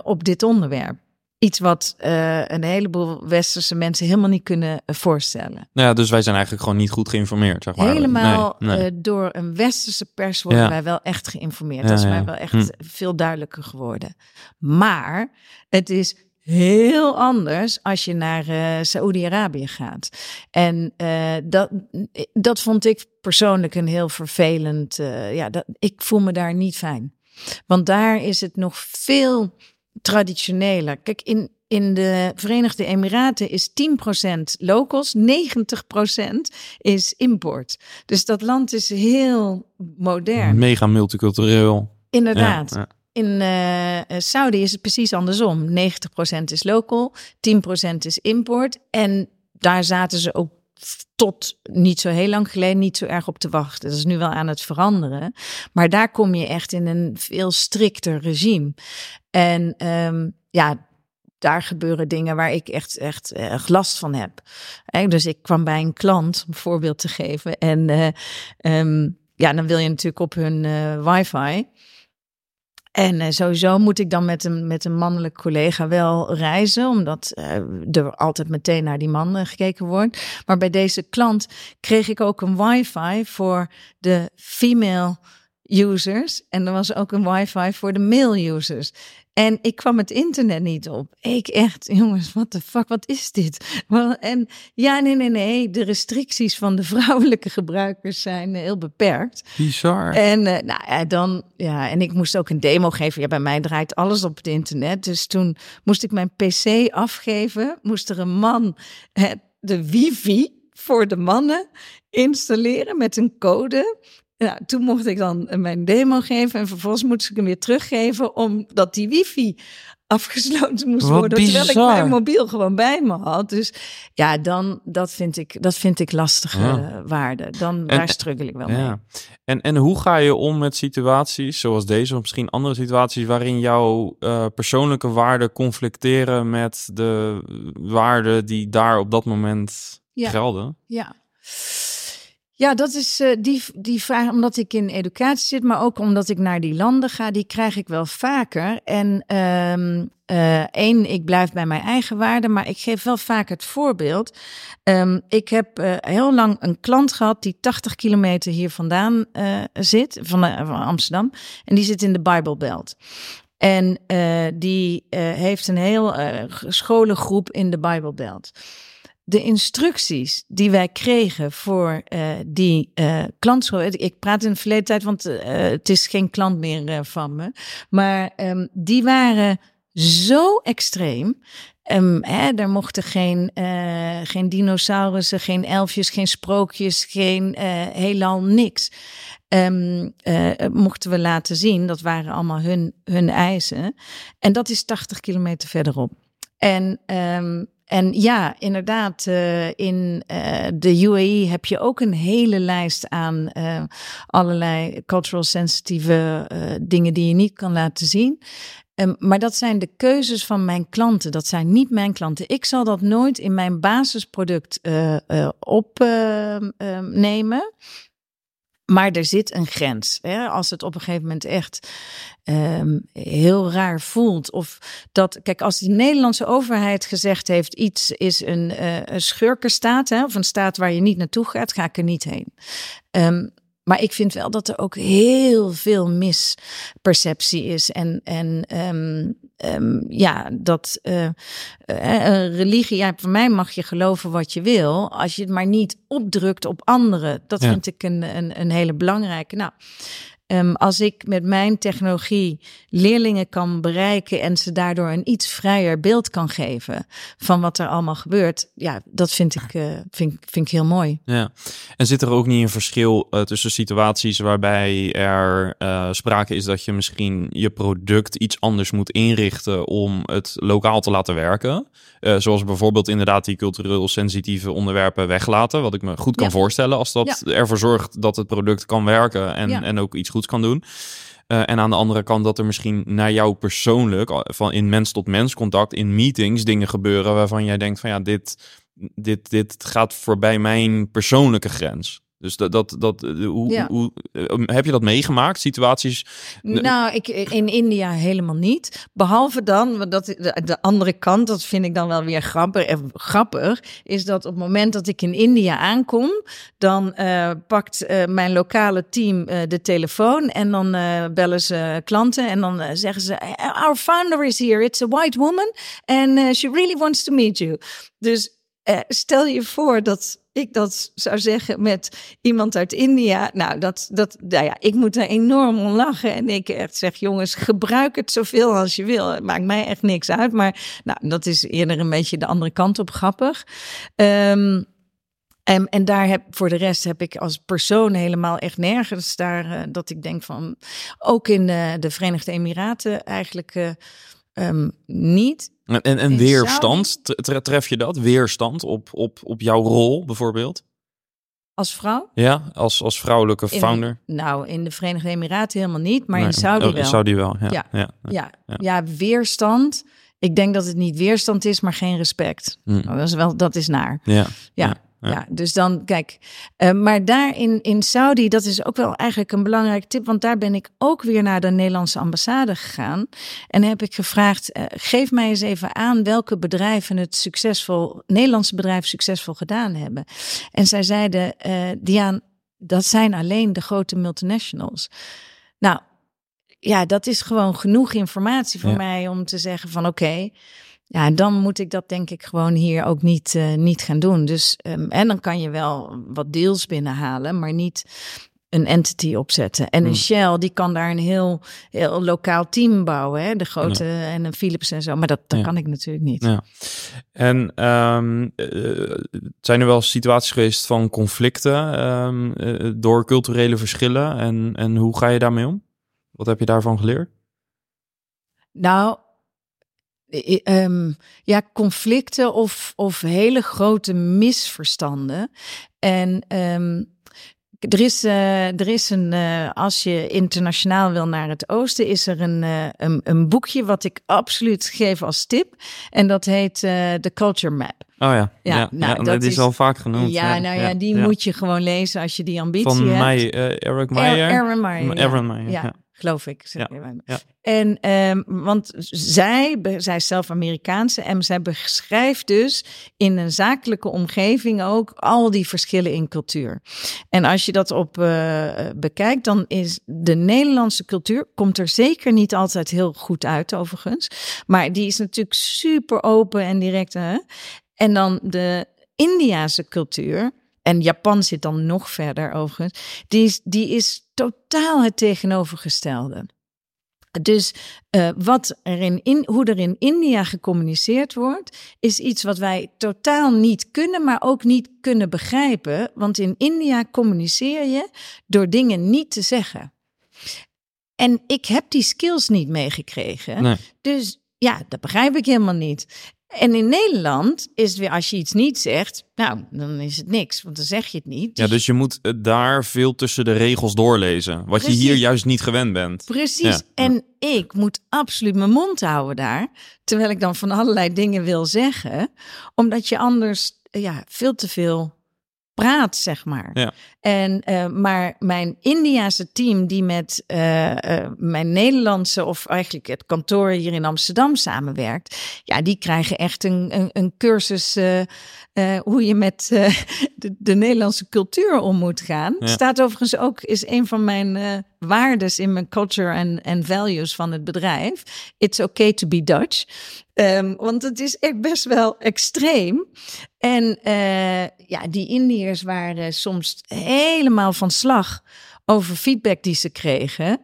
op dit onderwerp. Iets wat een heleboel westerse mensen helemaal niet kunnen voorstellen. Ja, dus wij zijn eigenlijk gewoon niet goed geïnformeerd. Zeg maar. Helemaal nee, nee. door een westerse pers worden ja. wij wel echt geïnformeerd. Ja, dat is mij wel echt hm. veel duidelijker geworden. Maar het is heel anders als je naar uh, Saoedi-Arabië gaat. En uh, dat, dat vond ik persoonlijk een heel vervelend. Uh, ja, dat, ik voel me daar niet fijn. Want daar is het nog veel traditioneler. Kijk, in, in de Verenigde Emiraten is 10% locals, 90% is import. Dus dat land is heel modern. Mega multicultureel. Inderdaad. Ja, ja. In uh, Saudi is het precies andersom. 90% is local, 10% is import. En daar zaten ze ook tot niet zo heel lang geleden niet zo erg op te wachten. Dat is nu wel aan het veranderen. Maar daar kom je echt in een veel strikter regime. En um, ja, daar gebeuren dingen waar ik echt, echt, echt last van heb. Dus ik kwam bij een klant, een voorbeeld te geven. En uh, um, ja, dan wil je natuurlijk op hun uh, wifi. En eh, sowieso moet ik dan met een, met een mannelijk collega wel reizen, omdat uh, er altijd meteen naar die man gekeken wordt. Maar bij deze klant kreeg ik ook een wifi voor de female users. En er was ook een wifi voor de male users. En ik kwam het internet niet op. Ik echt, jongens, wat de fuck, wat is dit? En ja, nee, nee, nee. De restricties van de vrouwelijke gebruikers zijn eh, heel beperkt. Bizar. En uh, nou ja, dan, ja, en ik moest ook een demo geven. Ja, bij mij draait alles op het internet. Dus toen moest ik mijn PC afgeven. Moest er een man de wifi voor de mannen installeren met een code. Ja, toen mocht ik dan mijn demo geven en vervolgens moest ik hem weer teruggeven omdat die wifi afgesloten moest Wat worden. Terwijl ik mijn mobiel gewoon bij me had. Dus ja, dan dat vind ik, dat vind ik lastige Ja. waarde. Dan En- daar struggle ik wel mee. Ja. En, en hoe ga je om met situaties zoals deze, of misschien andere situaties, waarin jouw eh, persoonlijke waarden conflicteren met de waarden die daar op dat moment Ja. gelden? Ja. Ja, dat is eh, die, die vraag, omdat ik in educatie zit, maar ook omdat ik naar die landen ga, die krijg ik wel vaker. En ehm eh, één, ik blijf bij mijn eigen waarden, maar ik geef wel vaak het voorbeeld. Ehm, ik heb eh, heel lang een klant gehad die 80 kilometer hier vandaan zit, van, van Amsterdam, en die zit in de Bible Belt. En die heeft een heel scholengroep in de Bible Belt de instructies die wij kregen voor uh, die uh, klantschool. Ik praat in de verleden tijd, want uh, het is geen klant meer van me. Maar um, die waren zo extreem. Um, hè, er mochten geen, uh, geen dinosaurussen, geen elfjes, geen sprookjes, geen uh, heelal niks. Uh, mochten we laten zien. Dat waren allemaal hun, hun eisen. En dat is 80 kilometer verderop. En en ja, inderdaad, uh, in uh, de UAE heb je ook een hele lijst aan uh, allerlei cultural sensitieve dingen die je niet kan laten zien. Um, maar dat zijn de keuzes van mijn klanten. Dat zijn niet mijn klanten. Ik zal dat nooit in mijn basisproduct opnemen. Maar er zit een grens. Hè? Als het op een gegeven moment echt um, heel raar voelt. Of dat, kijk, als de Nederlandse overheid gezegd heeft: iets is een, uh, een schurkenstaat, hè, of een staat waar je niet naartoe gaat, ga ik er niet heen. Um, maar ik vind wel dat er ook heel veel misperceptie is. En, en um, um, ja, dat uh, uh, een religie, ja, voor mij mag je geloven wat je wil. Als je het maar niet opdrukt op anderen. Dat Ja. vind ik een, een, een hele belangrijke. Nou, um, als ik met mijn technologie leerlingen kan bereiken en ze daardoor een iets vrijer beeld kan geven van wat er allemaal gebeurt, ja, dat vind ik, uh, vind, vind ik heel mooi. Ja, en zit er ook niet een verschil uh, tussen situaties waarbij er uh, sprake is dat je misschien je product iets anders moet inrichten om het lokaal te laten werken? Zoals bijvoorbeeld inderdaad die cultureel sensitieve onderwerpen weglaten, wat ik me goed kan Ja. voorstellen als dat ervoor zorgt dat het product kan werken en, Ja. en ook iets kan doen. Uh, en aan de andere kant dat er misschien naar jou persoonlijk, van in mens tot mens contact, in meetings dingen gebeuren waarvan jij denkt van ja, dit, dit, dit gaat voorbij mijn persoonlijke grens. Dus dat, dat, dat uh, hoe, Ja. hoe, uh, heb je dat meegemaakt? Situaties? Nou, ik, in India helemaal niet. Behalve dan, want dat, de, de andere kant, dat vind ik dan wel weer grappig, eh, grappig, is dat op het moment dat ik in India aankom, dan uh, pakt uh, mijn lokale team uh, de telefoon en dan bellen ze klanten en dan zeggen ze, our founder is here, it's a white woman and she really wants to meet you. Dus stel je voor dat ik dat zou zeggen met iemand uit India. Nou, dat, dat, nou ja, ik moet er enorm om lachen. En ik echt zeg, jongens, gebruik het zoveel als je wil. Het maakt mij echt niks uit. Maar nou, dat is eerder een beetje de andere kant op grappig. Um, en, en daar heb voor de rest heb ik als persoon helemaal echt nergens daar uh, dat ik denk van. Ook in uh, de Verenigde Emiraten eigenlijk uh, um, niet. En, en, en weerstand, tref je dat? Weerstand op, op, op jouw rol bijvoorbeeld? Als vrouw? Ja, als, als vrouwelijke in, founder? Nou, in de Verenigde Emiraten helemaal niet, maar nee. in Saudi oh, wel. Saudi wel, ja. Ja, ja, ja, ja. ja weerstand. Ik denk dat het niet weerstand is, maar geen respect. Mm. Dat is wel, dat is naar. Ja. Ja. Ja. dus dan, kijk, uh, maar daar in, in Saudi, dat is ook wel eigenlijk een belangrijke tip, want daar ben ik ook weer naar de Nederlandse ambassade gegaan en heb ik gevraagd, uh, geef mij eens even aan welke bedrijven het succesvol, Nederlandse bedrijven succesvol gedaan hebben. En zij zeiden, uh, Diaan, dat zijn alleen de grote multinationals. Nou, ja, dat is gewoon genoeg informatie voor mij om te zeggen van oké, okay, ja, dan moet ik dat denk ik gewoon hier ook niet, uh, niet gaan doen. Dus, um, en dan kan je wel wat deals binnenhalen, maar niet een entity opzetten. En een hmm. Shell, die kan daar een heel, heel lokaal team bouwen. Hè? De grote en een Philips en zo. Maar dat, dat kan ik natuurlijk niet. Ja. En um, uh, zijn er wel situaties geweest van conflicten um, uh, door culturele verschillen? En, en hoe ga je daarmee om? Wat heb je daarvan geleerd? Nou, um, ja, conflicten of, of hele grote misverstanden. En um, er is, uh, er is een, uh, als je internationaal wil naar het oosten, is er een, uh, een, een, boekje wat ik absoluut geef als tip. En dat heet The Culture Map. Oh ja, ja, ja, nou, ja dat, is, al vaak genoemd. Ja, nou ja, die moet je gewoon lezen als je die ambitie Van hebt. Van mij, Eric. Aaron Meyer. Aaron Meyer, ja geloof ik. Ja, ja. En um, want zij, zij is zelf Amerikaanse en zij beschrijft dus in een zakelijke omgeving ook al die verschillen in cultuur. En als je dat op uh, bekijkt, dan is de Nederlandse cultuur, komt er zeker niet altijd heel goed uit overigens, maar die is natuurlijk super open en direct. Hè? En dan de Indiase cultuur, en Japan zit dan nog verder overigens, die is, die is totaal het tegenovergestelde. Dus uh, wat er in, in, hoe er in India gecommuniceerd wordt, is iets wat wij totaal niet kunnen, maar ook niet kunnen begrijpen. Want in India communiceer je door dingen niet te zeggen. En ik heb die skills niet meegekregen. Nee. Dus ja, dat begrijp ik helemaal niet. En in Nederland is het weer als je iets niet zegt, nou, dan is het niks, want dan zeg je het niet. Dus... Ja, dus je moet daar veel tussen de regels doorlezen, wat je hier juist niet gewend bent. Precies. En ik moet absoluut mijn mond houden daar, terwijl ik dan van allerlei dingen wil zeggen, omdat je anders ja, veel te veel praat, zeg maar. Ja. En, uh, maar mijn Indiase team, die met uh, uh, mijn Nederlandse of eigenlijk het kantoor hier in Amsterdam samenwerkt, ja, die krijgen echt een, een, een cursus hoe je met de, de, Nederlandse cultuur om moet gaan. Ja. Staat overigens ook, is een van mijn waardes in mijn culture en, en values van het bedrijf. It's okay to be Dutch. Um, want het is echt best wel extreem. En uh, ja, die Indiërs waren soms helemaal van slag over feedback die ze kregen.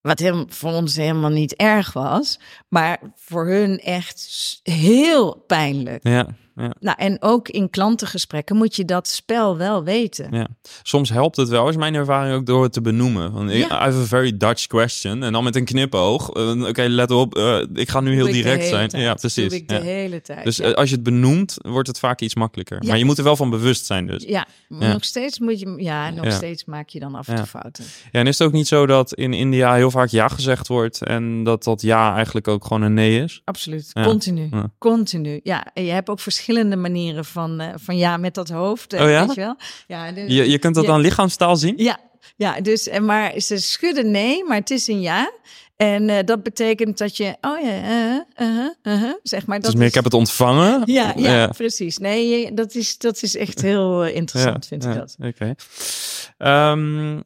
Wat heel, voor ons helemaal niet erg was, maar voor hun echt heel pijnlijk. Ja ja. Nou, en ook in klantengesprekken moet je dat spel wel weten. Ja. Soms helpt het wel, is mijn ervaring ook door het te benoemen. Van, ja. I have a very Dutch question. En dan met een knipoog. Uh, Oké, let op, uh, ik ga nu heel direct zijn. Tijd. Ja, precies. Doe ik de ja. hele tijd. Dus uh, als je het benoemt, wordt het vaak iets makkelijker. Maar je moet er wel van bewust zijn dus. Ja, nog steeds moet je, ja, nog steeds maak je dan af en toe fouten. Ja, en is het ook niet zo dat in India heel vaak ja gezegd wordt en dat dat ja eigenlijk ook gewoon een nee is? Absoluut, continu. Continu. Ja, en je hebt ook verschillende manieren van, uh, van ja met dat hoofd. Oh ja? Weet je, wel? Ja, dus, je, je kunt dat ja. dan lichaamstaal zien? Ja, ja dus, en maar ze schudden nee, maar het is een ja. En uh, dat betekent dat je, oh ja, uh, uh, uh, zeg maar. Dat dus meer, is... ik heb het ontvangen. Ja, ja, ja. precies. Nee, dat is, dat is echt heel interessant, ja, vind ik dat. Oké. Okay. Um,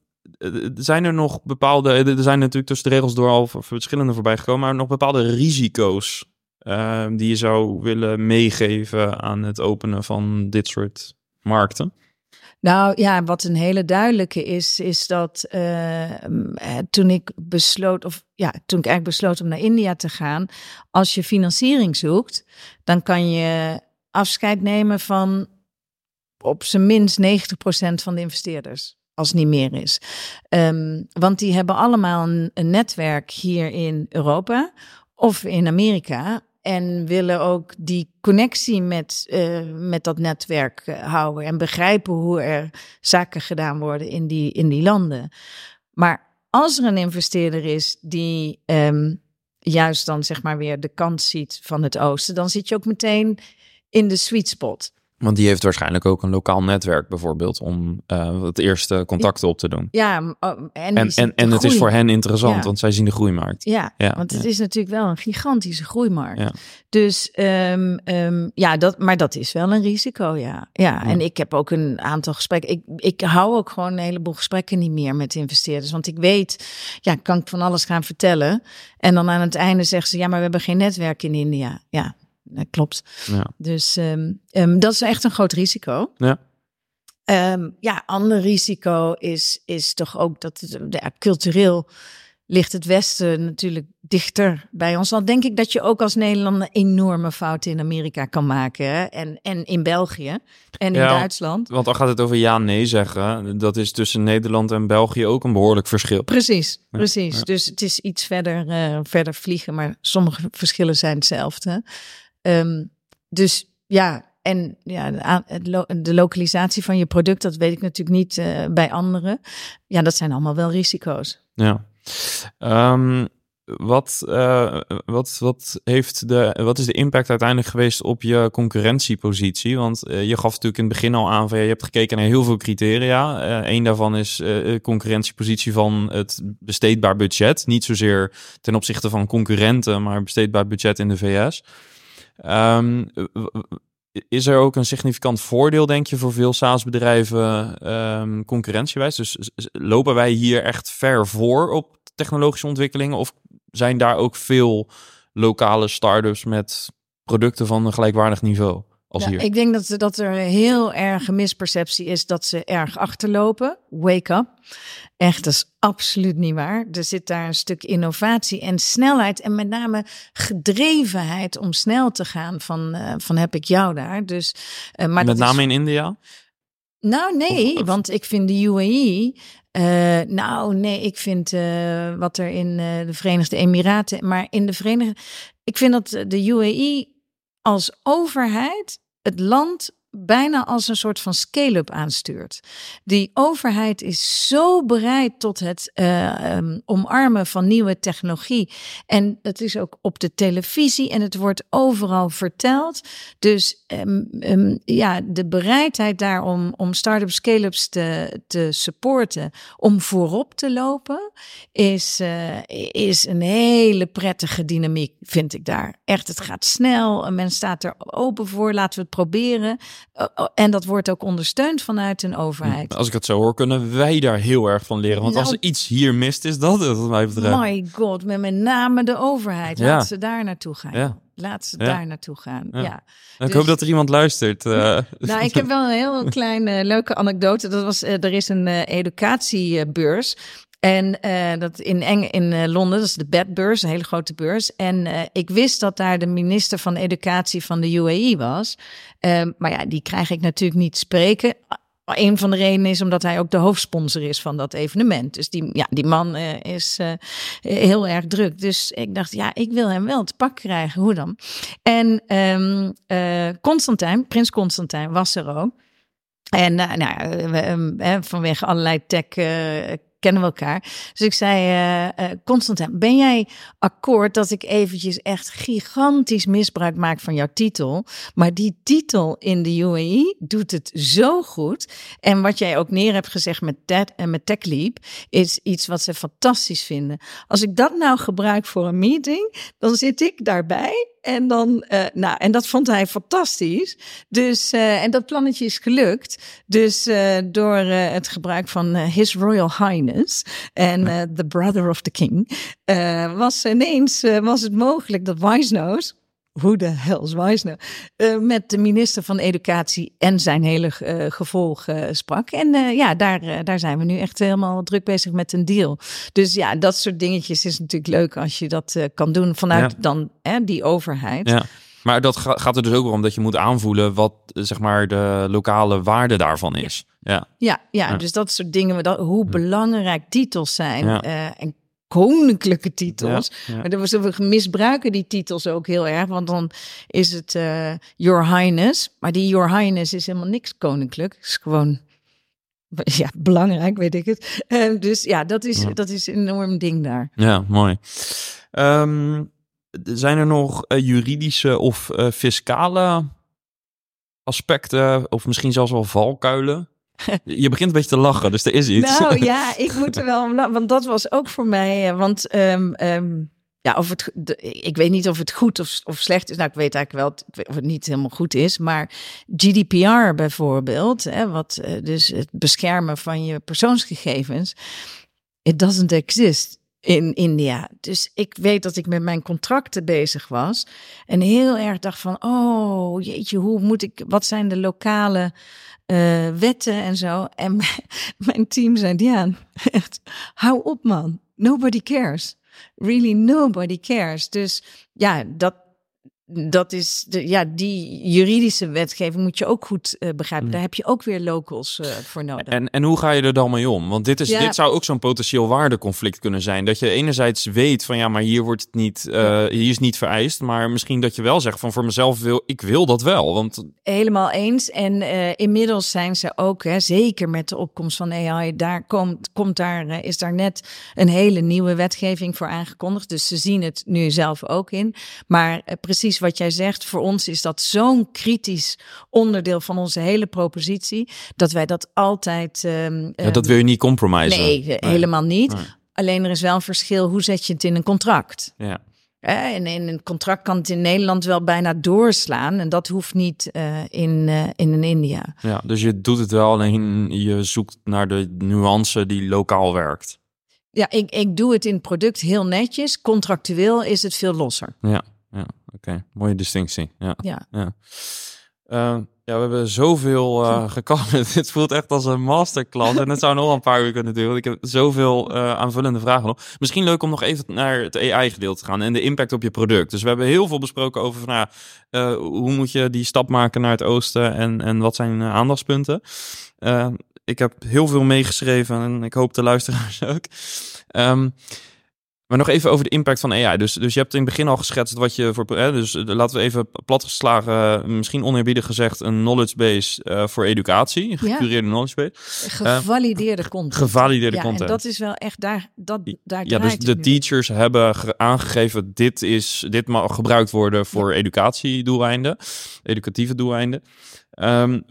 zijn er nog bepaalde, er zijn natuurlijk tussen de regels door al verschillende voorbij gekomen, maar nog bepaalde risico's uh, die je zou willen meegeven aan het openen van dit soort markten? Nou ja, wat een hele duidelijke is, is dat uh, toen ik besloot, of ja, toen ik eigenlijk besloot om naar India te gaan, als je financiering zoekt, dan kan je afscheid nemen van op zijn minst 90% van de investeerders als niet meer is. Um, want die hebben allemaal een, netwerk hier in Europa of in Amerika. En willen ook die connectie met, uh, met dat netwerk uh, houden. En begrijpen hoe er zaken gedaan worden in die, in die landen. Maar als er een investeerder is die um, juist dan zeg maar weer de kant ziet van het oosten, dan zit je ook meteen in de sweet spot. Want die heeft waarschijnlijk ook een lokaal netwerk bijvoorbeeld om uh, het eerste contacten op te doen. Ja, oh, en, en, en, en het is voor hen interessant, Ja. want zij zien de groeimarkt. Ja, Ja, want het is natuurlijk wel een gigantische groeimarkt. Dus ehm, ehm, ja, dat, maar dat is wel een risico, ja. ja. Ja. En ik heb ook een aantal gesprekken. Ik, ik hou ook gewoon een heleboel gesprekken niet meer met investeerders. Want ik weet, ja, kan ik van alles gaan vertellen. En dan aan het einde zeggen ze, ja, maar we hebben geen netwerk in India. Ja, dat klopt. Ja. Dus ehm, ehm, dat is echt een groot risico. Ja. Ehm, ja, ander risico is, is toch ook dat het, ja, cultureel ligt het Westen natuurlijk dichter bij ons. Dan denk ik dat je ook als Nederlander enorme fouten in Amerika kan maken. Hè? En, en in België en in. Duitsland. Want dan gaat het over ja-nee zeggen. Dat is tussen Nederland en België ook een behoorlijk verschil. Precies, precies. ja. Dus het is iets verder, eh, verder vliegen, maar sommige verschillen zijn hetzelfde. Ehm, dus ja, en ja, de, lokalisatie van je product, dat weet ik natuurlijk niet eh, bij anderen. Ja, dat zijn allemaal wel risico's. Ja. Ehm, wat, eh, wat, wat, heeft de, wat is de impact uiteindelijk geweest op je concurrentiepositie? Want eh, je gaf natuurlijk in het begin al aan van ja, je hebt gekeken naar heel veel criteria. Eén daarvan is concurrentiepositie van het besteedbaar budget. Niet zozeer ten opzichte van concurrenten, maar besteedbaar budget in de VS. Ehm, is er ook een significant voordeel, denk je, voor veel SaaS-bedrijven ehm, concurrentiewijs? Dus lopen wij hier echt ver voor op technologische ontwikkelingen? Of zijn daar ook veel lokale start-ups met producten van een gelijkwaardig niveau als Ja, hier? ik denk dat, dat er heel erg een misperceptie is dat ze erg achterlopen. Wake up. Echt, dat is absoluut niet waar. Er zit daar een stuk innovatie en snelheid en met name gedrevenheid om snel te gaan van, eh, van heb ik jou daar. Dus, eh, maar Met is- name in India? nou, nee, Of- of- want ik vind de UAE. eh, nou, nee, ik vind wat er in de Verenigde Emiraten. Maar in de Verenigde. Ik vind dat de UAE als overheid het land bijna als een soort van scale-up aanstuurt. Die overheid is zo bereid tot het eh, ehm, omarmen van nieuwe technologie. En het is ook op de televisie en het wordt overal verteld. Dus ehm, ehm, ja, de bereidheid daar om, start-up scale-ups te, te supporten, om voorop te lopen, is, eh, is een hele prettige dynamiek, vind ik daar. Echt, het gaat snel, en men staat er open voor, laten we het proberen. Oh, oh, En dat wordt ook ondersteund vanuit een overheid. Als ik het zo hoor, kunnen wij daar heel erg van leren. Want als Nou- er iets hier mist, is dat het, wat mij betreft. My god, met met name de overheid. Ja. Laat ze daar naartoe gaan. Ja. Laat ze Ja. daar naartoe gaan. Ja. Ja. ik dus- hoop dat er iemand luistert. eh. Nou, ik heb wel een heel kleine leuke anekdote. Dat was, eh, er is een eh, educatiebeurs. En eh, dat in, Eng in eh, Londen, dat is de bedbeurs, een hele grote beurs. En eh, ik wist dat daar de minister van Educatie van de UAE was. Ehm, maar ja, die krijg ik natuurlijk niet spreken. Een van de redenen is omdat hij ook de hoofdsponsor is van dat evenement. Dus die, ja, die man is heel erg druk. Dus ik dacht, ja, ik wil hem wel te pak krijgen. Hoe dan? En ehm eh, Constantijn, prins Constantijn, was er ook. En nou, vanwege allerlei tech kennen we elkaar. Dus ik zei, eh, Constantijn, ben jij akkoord dat ik eventjes echt gigantisch misbruik maak van jouw titel? Maar die titel in de UAE doet het zo goed. En wat jij ook neer hebt gezegd met, Ted, en met TechLeap, is iets wat ze fantastisch vinden. Als ik dat nou gebruik voor een meeting, dan zit ik daarbij. En, dan, eh, nou, en dat vond hij fantastisch. Dus, eh, en dat plannetje is gelukt. Dus eh, door het gebruik van His Royal Highness en The Brother of the King, was ineens was het mogelijk dat Wisenose, hoe de hell is eh, met de minister van Educatie en zijn hele eh, gevolg eh, sprak. En ja, daar, daar zijn we nu echt helemaal druk bezig met een deal. Dus ja, dat soort dingetjes is natuurlijk leuk als je dat kan doen vanuit Ja. dan hè, die overheid. Ja. Maar dat ga- gaat er dus ook om dat je moet aanvoelen wat zeg maar de lokale waarde daarvan is. Ja. Ja, ja, Ja. dus dat soort dingen, dat, hoe belangrijk titels zijn Ja. en koninklijke titels. Ja, ja. Maar dat was, we misbruiken die titels ook heel erg, want dan is het eh, Your Highness. Maar die Your Highness is helemaal niks koninklijk. Het is gewoon ja, belangrijk, weet ik het. Eh, dus ja, dat is, Ja. dat is een enorm ding daar. Ja, mooi. Ehm, zijn er nog eh, juridische of fiscale aspecten of misschien zelfs wel valkuilen? Je begint een beetje te lachen, dus er is iets. Nou ja, ik moet er wel, want dat was ook voor mij, want ehm, ehm, ja, of het, ik weet niet of het goed of, of slecht is. Nou, ik weet eigenlijk wel of het niet helemaal goed is. Maar GDPR bijvoorbeeld, hè, wat eh, dus het beschermen van je persoonsgegevens, it doesn't exist in India. Dus ik weet dat ik met mijn contracten bezig was en heel erg dacht van, oh jeetje, hoe moet ik, wat zijn de lokale uh, wetten en zo? En mijn team zei, ja, echt, hou op man, nobody cares really nobody cares. Dus ja, dat, dat is de, ja, die juridische wetgeving moet je ook goed uh, begrijpen. Mm. Daar heb je ook weer locals uh, voor nodig. En, en hoe ga je er dan mee om? Want dit, is, dit zou ook zo'n potentieel waardeconflict kunnen zijn. Dat je enerzijds weet van ja, maar hier wordt het niet, uh, hier is niet vereist. Maar misschien dat je wel zegt van voor mezelf wil, ik wil dat wel. Want... Helemaal eens. En inmiddels zijn ze ook, hè, zeker met de opkomst van AI, daar komt, komt daar, is daar net een hele nieuwe wetgeving voor aangekondigd. Dus ze zien het nu zelf ook in. Maar precies wat jij zegt, voor ons is dat zo'n kritisch onderdeel van onze hele propositie, dat wij dat altijd. Um, ja, dat ehm, wil je niet compromissen. Nee, helemaal niet. Alleen er is wel een verschil. Hoe zet je het in een contract? Ja. En in een contract kan het in Nederland wel bijna doorslaan. En dat hoeft niet uh, in, uh, in India. Ja, dus je doet het wel, alleen je zoekt naar de nuance die lokaal werkt. Ja, ik, ik doe het in het product heel netjes. Contractueel is het veel losser. Ja, ja oké. Mooie distinctie. Ja. Ja. Ja. Uh, ja, we hebben zoveel uh, Dit voelt echt als een masterclass. En het zou nog een paar uur kunnen duren. Ik heb zoveel uh, aanvullende vragen nog. Misschien leuk om nog even naar het AI-gedeelte te gaan en de impact op je product. Dus we hebben heel veel besproken over van, uh, hoe moet je die stap maken naar het oosten en, en wat zijn aandachtspunten. ik heb heel veel meegeschreven en ik hoop de luisteraars ook. Um, maar nog even over de impact van AI. Dus, dus je hebt in het begin al geschetst wat je voor. Hè, dus eh, laten we even platgeslagen, misschien oneerbiedig gezegd, een knowledge base uh, voor educatie. Gecureerde knowledge base. Gevalideerde content. Gevalideerde ja, content. En dat is wel echt daar. Dat, daar ja, dus de teachers hebben aangegeven: dit, is, dit mag gebruikt worden voor educatiedoeleinden, educatieve doeleinden. Um,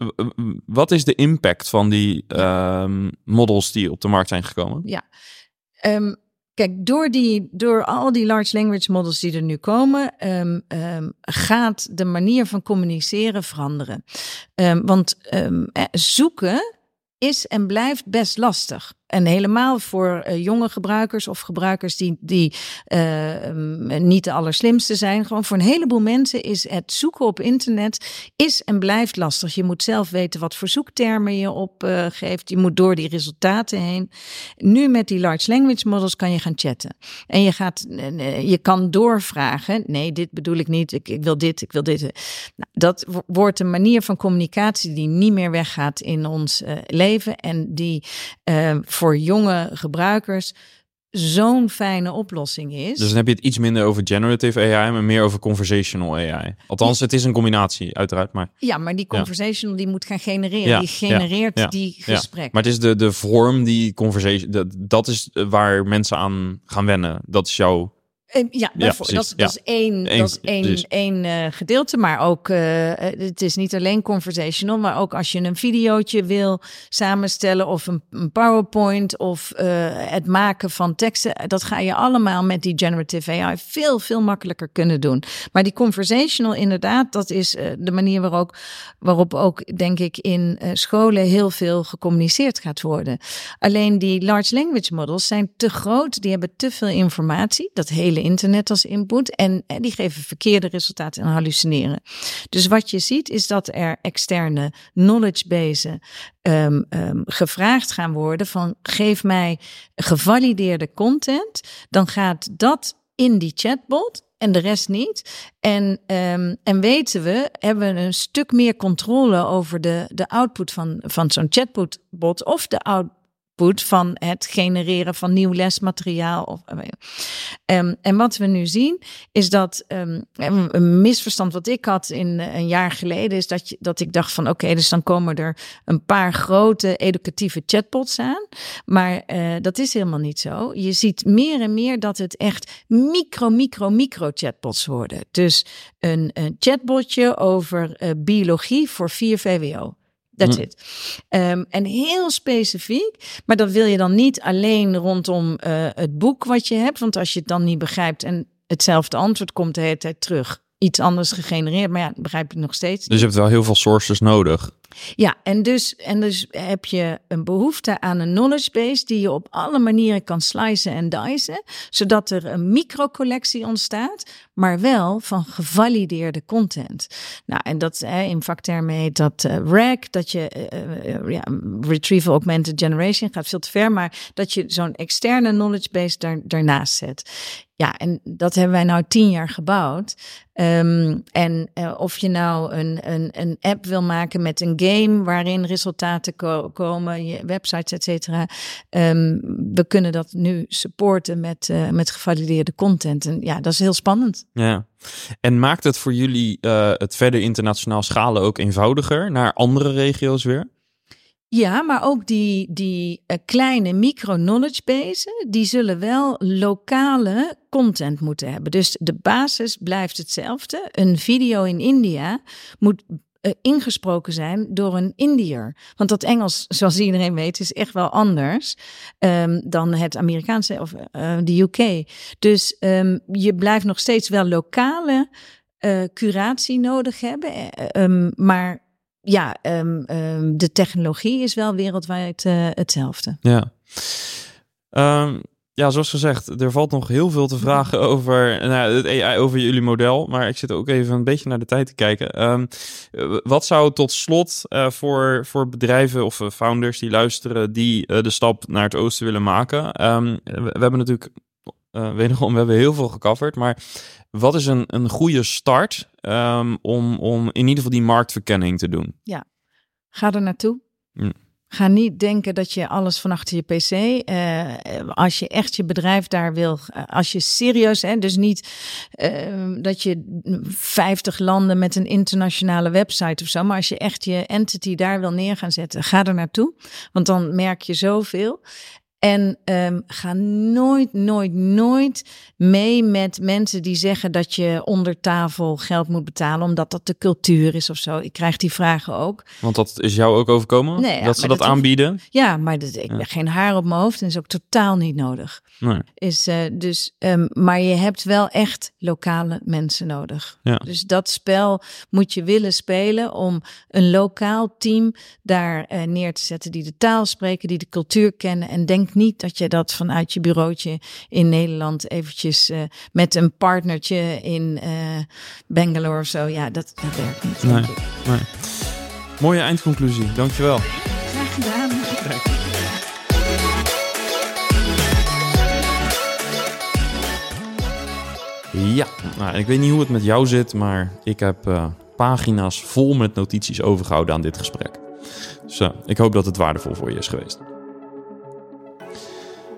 wat is de impact van die um, models die op de markt zijn gekomen? Ja. Um, Kijk, door, die, door al die large language models die er nu komen, um, um, gaat de manier van communiceren veranderen. Um, want eh, zoeken is en blijft best lastig. En helemaal voor uh, jonge gebruikers of gebruikers die, die uh, niet de allerslimste zijn. Gewoon voor een heleboel mensen is het zoeken op internet is en blijft lastig. Je moet zelf weten wat voor zoektermen je opgeeft. Uh, je moet door die resultaten heen. Nu met die large language models kan je gaan chatten. En je, gaat, je kan doorvragen. Nee, dit bedoel ik niet. Ik, ik wil dit, ik wil dit. Nou, dat wordt een manier van communicatie die niet meer weggaat in ons leven. En die voor jonge gebruikers zo'n fijne oplossing is. Dus dan heb je het iets minder over generative AI, maar meer over conversational AI. Althans, het is een combinatie, uiteraard. Maar... Ja, maar die conversational die moet gaan genereren. Ja, die genereert die gesprek. Maar het is de, de vorm die conversation, dat, dat is waar mensen aan gaan wennen. Dat is jouw ja, ja dat, is, dat is één, dat is één, één uh, gedeelte. Maar ook, uh, het is niet alleen conversational, maar ook als je een videootje wil samenstellen of een, een PowerPoint of uh, het maken van teksten. Dat ga je allemaal met die generative AI veel, veel makkelijker kunnen doen. Maar die conversational inderdaad, dat is de manier waarop, waarop ook, denk ik, in scholen heel veel gecommuniceerd gaat worden. Alleen die large language models zijn te groot, die hebben te veel informatie. Dat hele internet als input. En, en die geven verkeerde resultaten en hallucineren. Dus wat je ziet is dat er externe knowledge base um, um, gevraagd gaan worden van geef mij gevalideerde content. Dan gaat dat in die chatbot en de rest niet. En, um, en weten we, hebben we een stuk meer controle over de, de output van, van zo'n chatbot of de output van het genereren van nieuw lesmateriaal. Of, um, en wat we nu zien is dat um, een misverstand wat ik had in een jaar geleden is dat, je, dat ik dacht van oké, dus dan komen er een paar grote educatieve chatbots aan. Maar uh, dat is helemaal niet zo. Je ziet meer en meer dat het echt micro, micro, micro chatbots worden. Dus een, een chatbotje over biologie voor 4 VWO. That's hm. it. Um, en heel specifiek. Maar dat wil je dan niet alleen rondom uh, het boek wat je hebt. Want als je het dan niet begrijpt en hetzelfde antwoord komt de hele tijd terug. Iets anders gegenereerd. Maar ja, begrijp je nog steeds. Dus je hebt wel heel veel sources nodig. Ja, en dus, en dus heb je een behoefte aan een knowledge base die je op alle manieren kan slicen en dicen, zodat er een microcollectie ontstaat, maar wel van gevalideerde content. Nou, en dat in vaktermen heet dat uh, RAG, dat je uh, ja, Retrieval Augmented Generation gaat veel te ver, maar dat je zo'n externe knowledge base daar, daarnaast zet. Ja, en dat hebben wij nou tien jaar gebouwd. Um, en uh, of je nou een, een, een app wil maken met een game waarin resultaten ko komen, je websites, et cetera. Um, we kunnen dat nu supporten met, uh, met gevalideerde content. En ja, dat is heel spannend. Ja. En maakt het voor jullie uh, het verder internationaal schalen ook eenvoudiger naar andere regio's weer? Ja, maar ook die, die uh, kleine micro-knowledge base, die zullen wel lokale content moeten hebben. Dus de basis blijft hetzelfde. Een video in India moet uh, ingesproken zijn door een Indiër. Want dat Engels, zoals iedereen weet, is echt wel anders um, dan het Amerikaanse of uh, de UK. Dus um, je blijft nog steeds wel lokale curatie nodig hebben. Um, maar ja, um, um, de technologie is wel wereldwijd uh, hetzelfde. Ja. Um, ja, zoals gezegd, er valt nog heel veel te vragen over nou, het AI, over jullie model. Maar ik zit ook even een beetje naar de tijd te kijken. Um, wat zou tot slot uh, voor, voor bedrijven of uh, founders die luisteren, die uh, de stap naar het oosten willen maken? We, we, hebben natuurlijk, wederom, we hebben heel veel gecoverd. Maar wat is een, een goede start um, om, om in ieder geval die marktverkenning te doen? Ja, ga er naartoe. Hm. Ga niet denken dat je alles van achter je pc. Uh, als je echt je bedrijf daar wil, uh, als je serieus, hè, dus niet uh, dat je 50 landen met een internationale website of zo, maar als je echt je entity daar wil neer gaan zetten, ga er naartoe. Want dan merk je zoveel. En um, ga nooit, nooit, nooit mee met mensen die zeggen dat je onder tafel geld moet betalen, omdat dat de cultuur is of zo. Ik krijg die vragen ook. Want dat is jou ook overkomen? Nee, dat ze dat, dat aanbieden? Ja, maar dat, ik heb geen haar op mijn hoofd en is ook totaal niet nodig. Nee. Is, uh, dus, um, maar je hebt wel echt lokale mensen nodig. Ja. Dus dat spel moet je willen spelen om een lokaal team daar uh, neer te zetten die de taal spreken, die de cultuur kennen en denk niet dat je dat vanuit je bureautje in Nederland eventjes uh, met een partnertje in uh, Bangalore of zo. Ja, dat, dat werkt niet. Nee, nee. Mooie eindconclusie. Dankjewel. Graag gedaan. Ja, nou, ik weet niet hoe het met jou zit, maar ik heb uh, pagina's vol met notities overgehouden aan dit gesprek. Dus uh, ik hoop dat het waardevol voor je is geweest.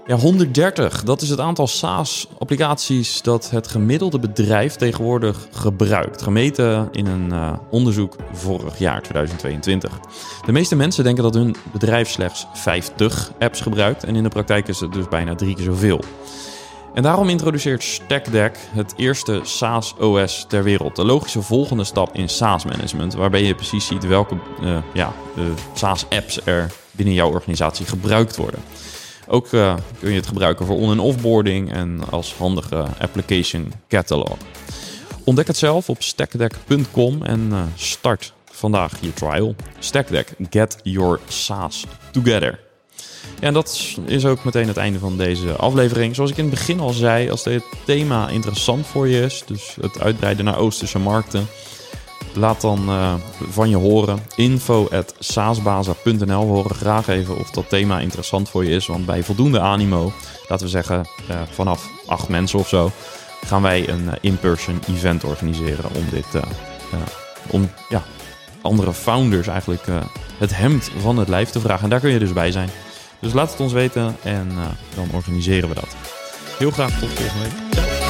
Ja, 130. Dat is het aantal SaaS-applicaties dat het gemiddelde bedrijf tegenwoordig gebruikt. Gemeten in een uh, onderzoek vorig jaar, 2022. De meeste mensen denken dat hun bedrijf slechts 50 apps gebruikt. En in de praktijk is het dus bijna drie keer zoveel. En daarom introduceert StackDeck het eerste SaaS-OS ter wereld. De logische volgende stap in SaaS-management, waarbij je precies ziet welke uh, ja, SaaS-apps er binnen jouw organisatie gebruikt worden. Ook uh, kun je het gebruiken voor on- en offboarding en als handige application catalog. Ontdek het zelf op stackdeck.com en uh, start vandaag je trial. Stackdeck, get your SaaS together. Ja, en dat is ook meteen het einde van deze aflevering. Zoals ik in het begin al zei, als dit thema interessant voor je is, dus het uitbreiden naar Oosterse markten, Laat dan uh, van je horen. info.saasbaza.nl. We horen graag even of dat thema interessant voor je is. Want bij voldoende animo, laten we zeggen uh, vanaf acht mensen of zo, gaan wij een uh, in-person event organiseren om dit, om ja, andere founders eigenlijk het hemd van het lijf te vragen. En daar kun je dus bij zijn. Dus laat het ons weten en dan organiseren we dat. Heel graag tot volgende week.